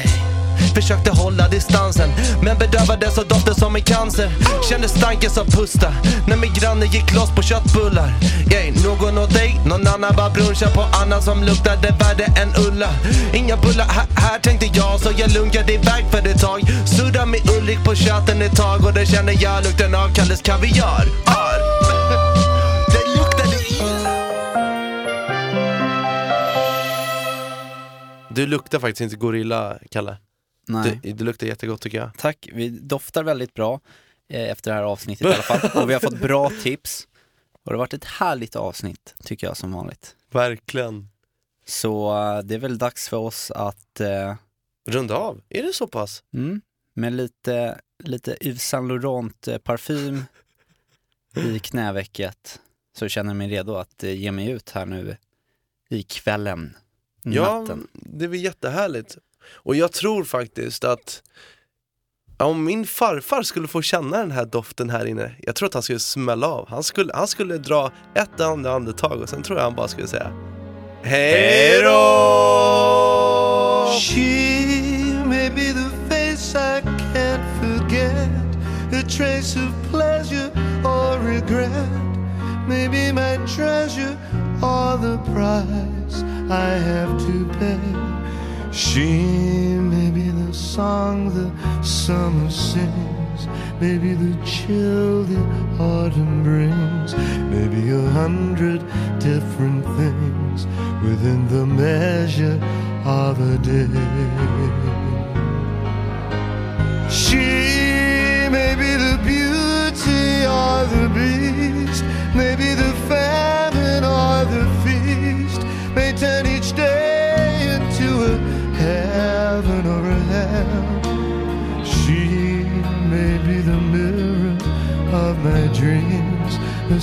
Speaker 1: Försökte hålla distansen Men bedövades av doften som en cancer Kände stanken som pusta När min granne gick loss på köttbullar Yay. Någon åt dig, någon annan bara brunchar på annat som luktade värre än Ulla Inga bullar här, här tänkte jag så jag lunkade iväg för ett tag Sudda med Ulrik på chatten ett tag och det kände jag lukten av Kalles kaviar Ar. Du luktar faktiskt inte gorilla, Kalle.
Speaker 2: Nej.
Speaker 1: Det, det luktar jättegott tycker jag.
Speaker 2: Tack, vi doftar väldigt bra eh, efter det här avsnittet i alla fall. Och vi har fått bra tips. Och det har varit ett härligt avsnitt, tycker jag som vanligt.
Speaker 1: Verkligen.
Speaker 2: Så eh, det är väl dags för oss att eh,
Speaker 1: Runda av, är det så pass?
Speaker 2: mm, med lite, lite Yves Saint Laurent eh, parfym i knävecket så känner jag mig redo att eh, ge mig ut här nu i kvällen,
Speaker 1: Ja,
Speaker 2: natten.
Speaker 1: det var jättehärligt. Och jag tror faktiskt att om min farfar skulle få känna den här doften här inne, jag tror att han skulle smälla av. Han skulle, han skulle dra ett andra andetag och sen tror jag han bara skulle säga Hej då!
Speaker 7: She may be the face I can't forget, a trace of pleasure or regret. Maybe my treasure or the price I have to pay. She may be the song the summer sings, maybe the chill the autumn brings, maybe a hundred different things within the measure of a day.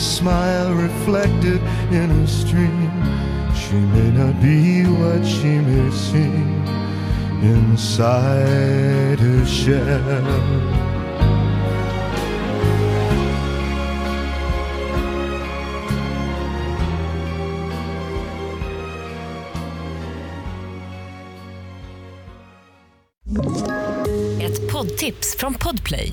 Speaker 7: smile reflected in a stream. She may not be what she may seem inside her shell.
Speaker 8: Ett poddtips från Podplay.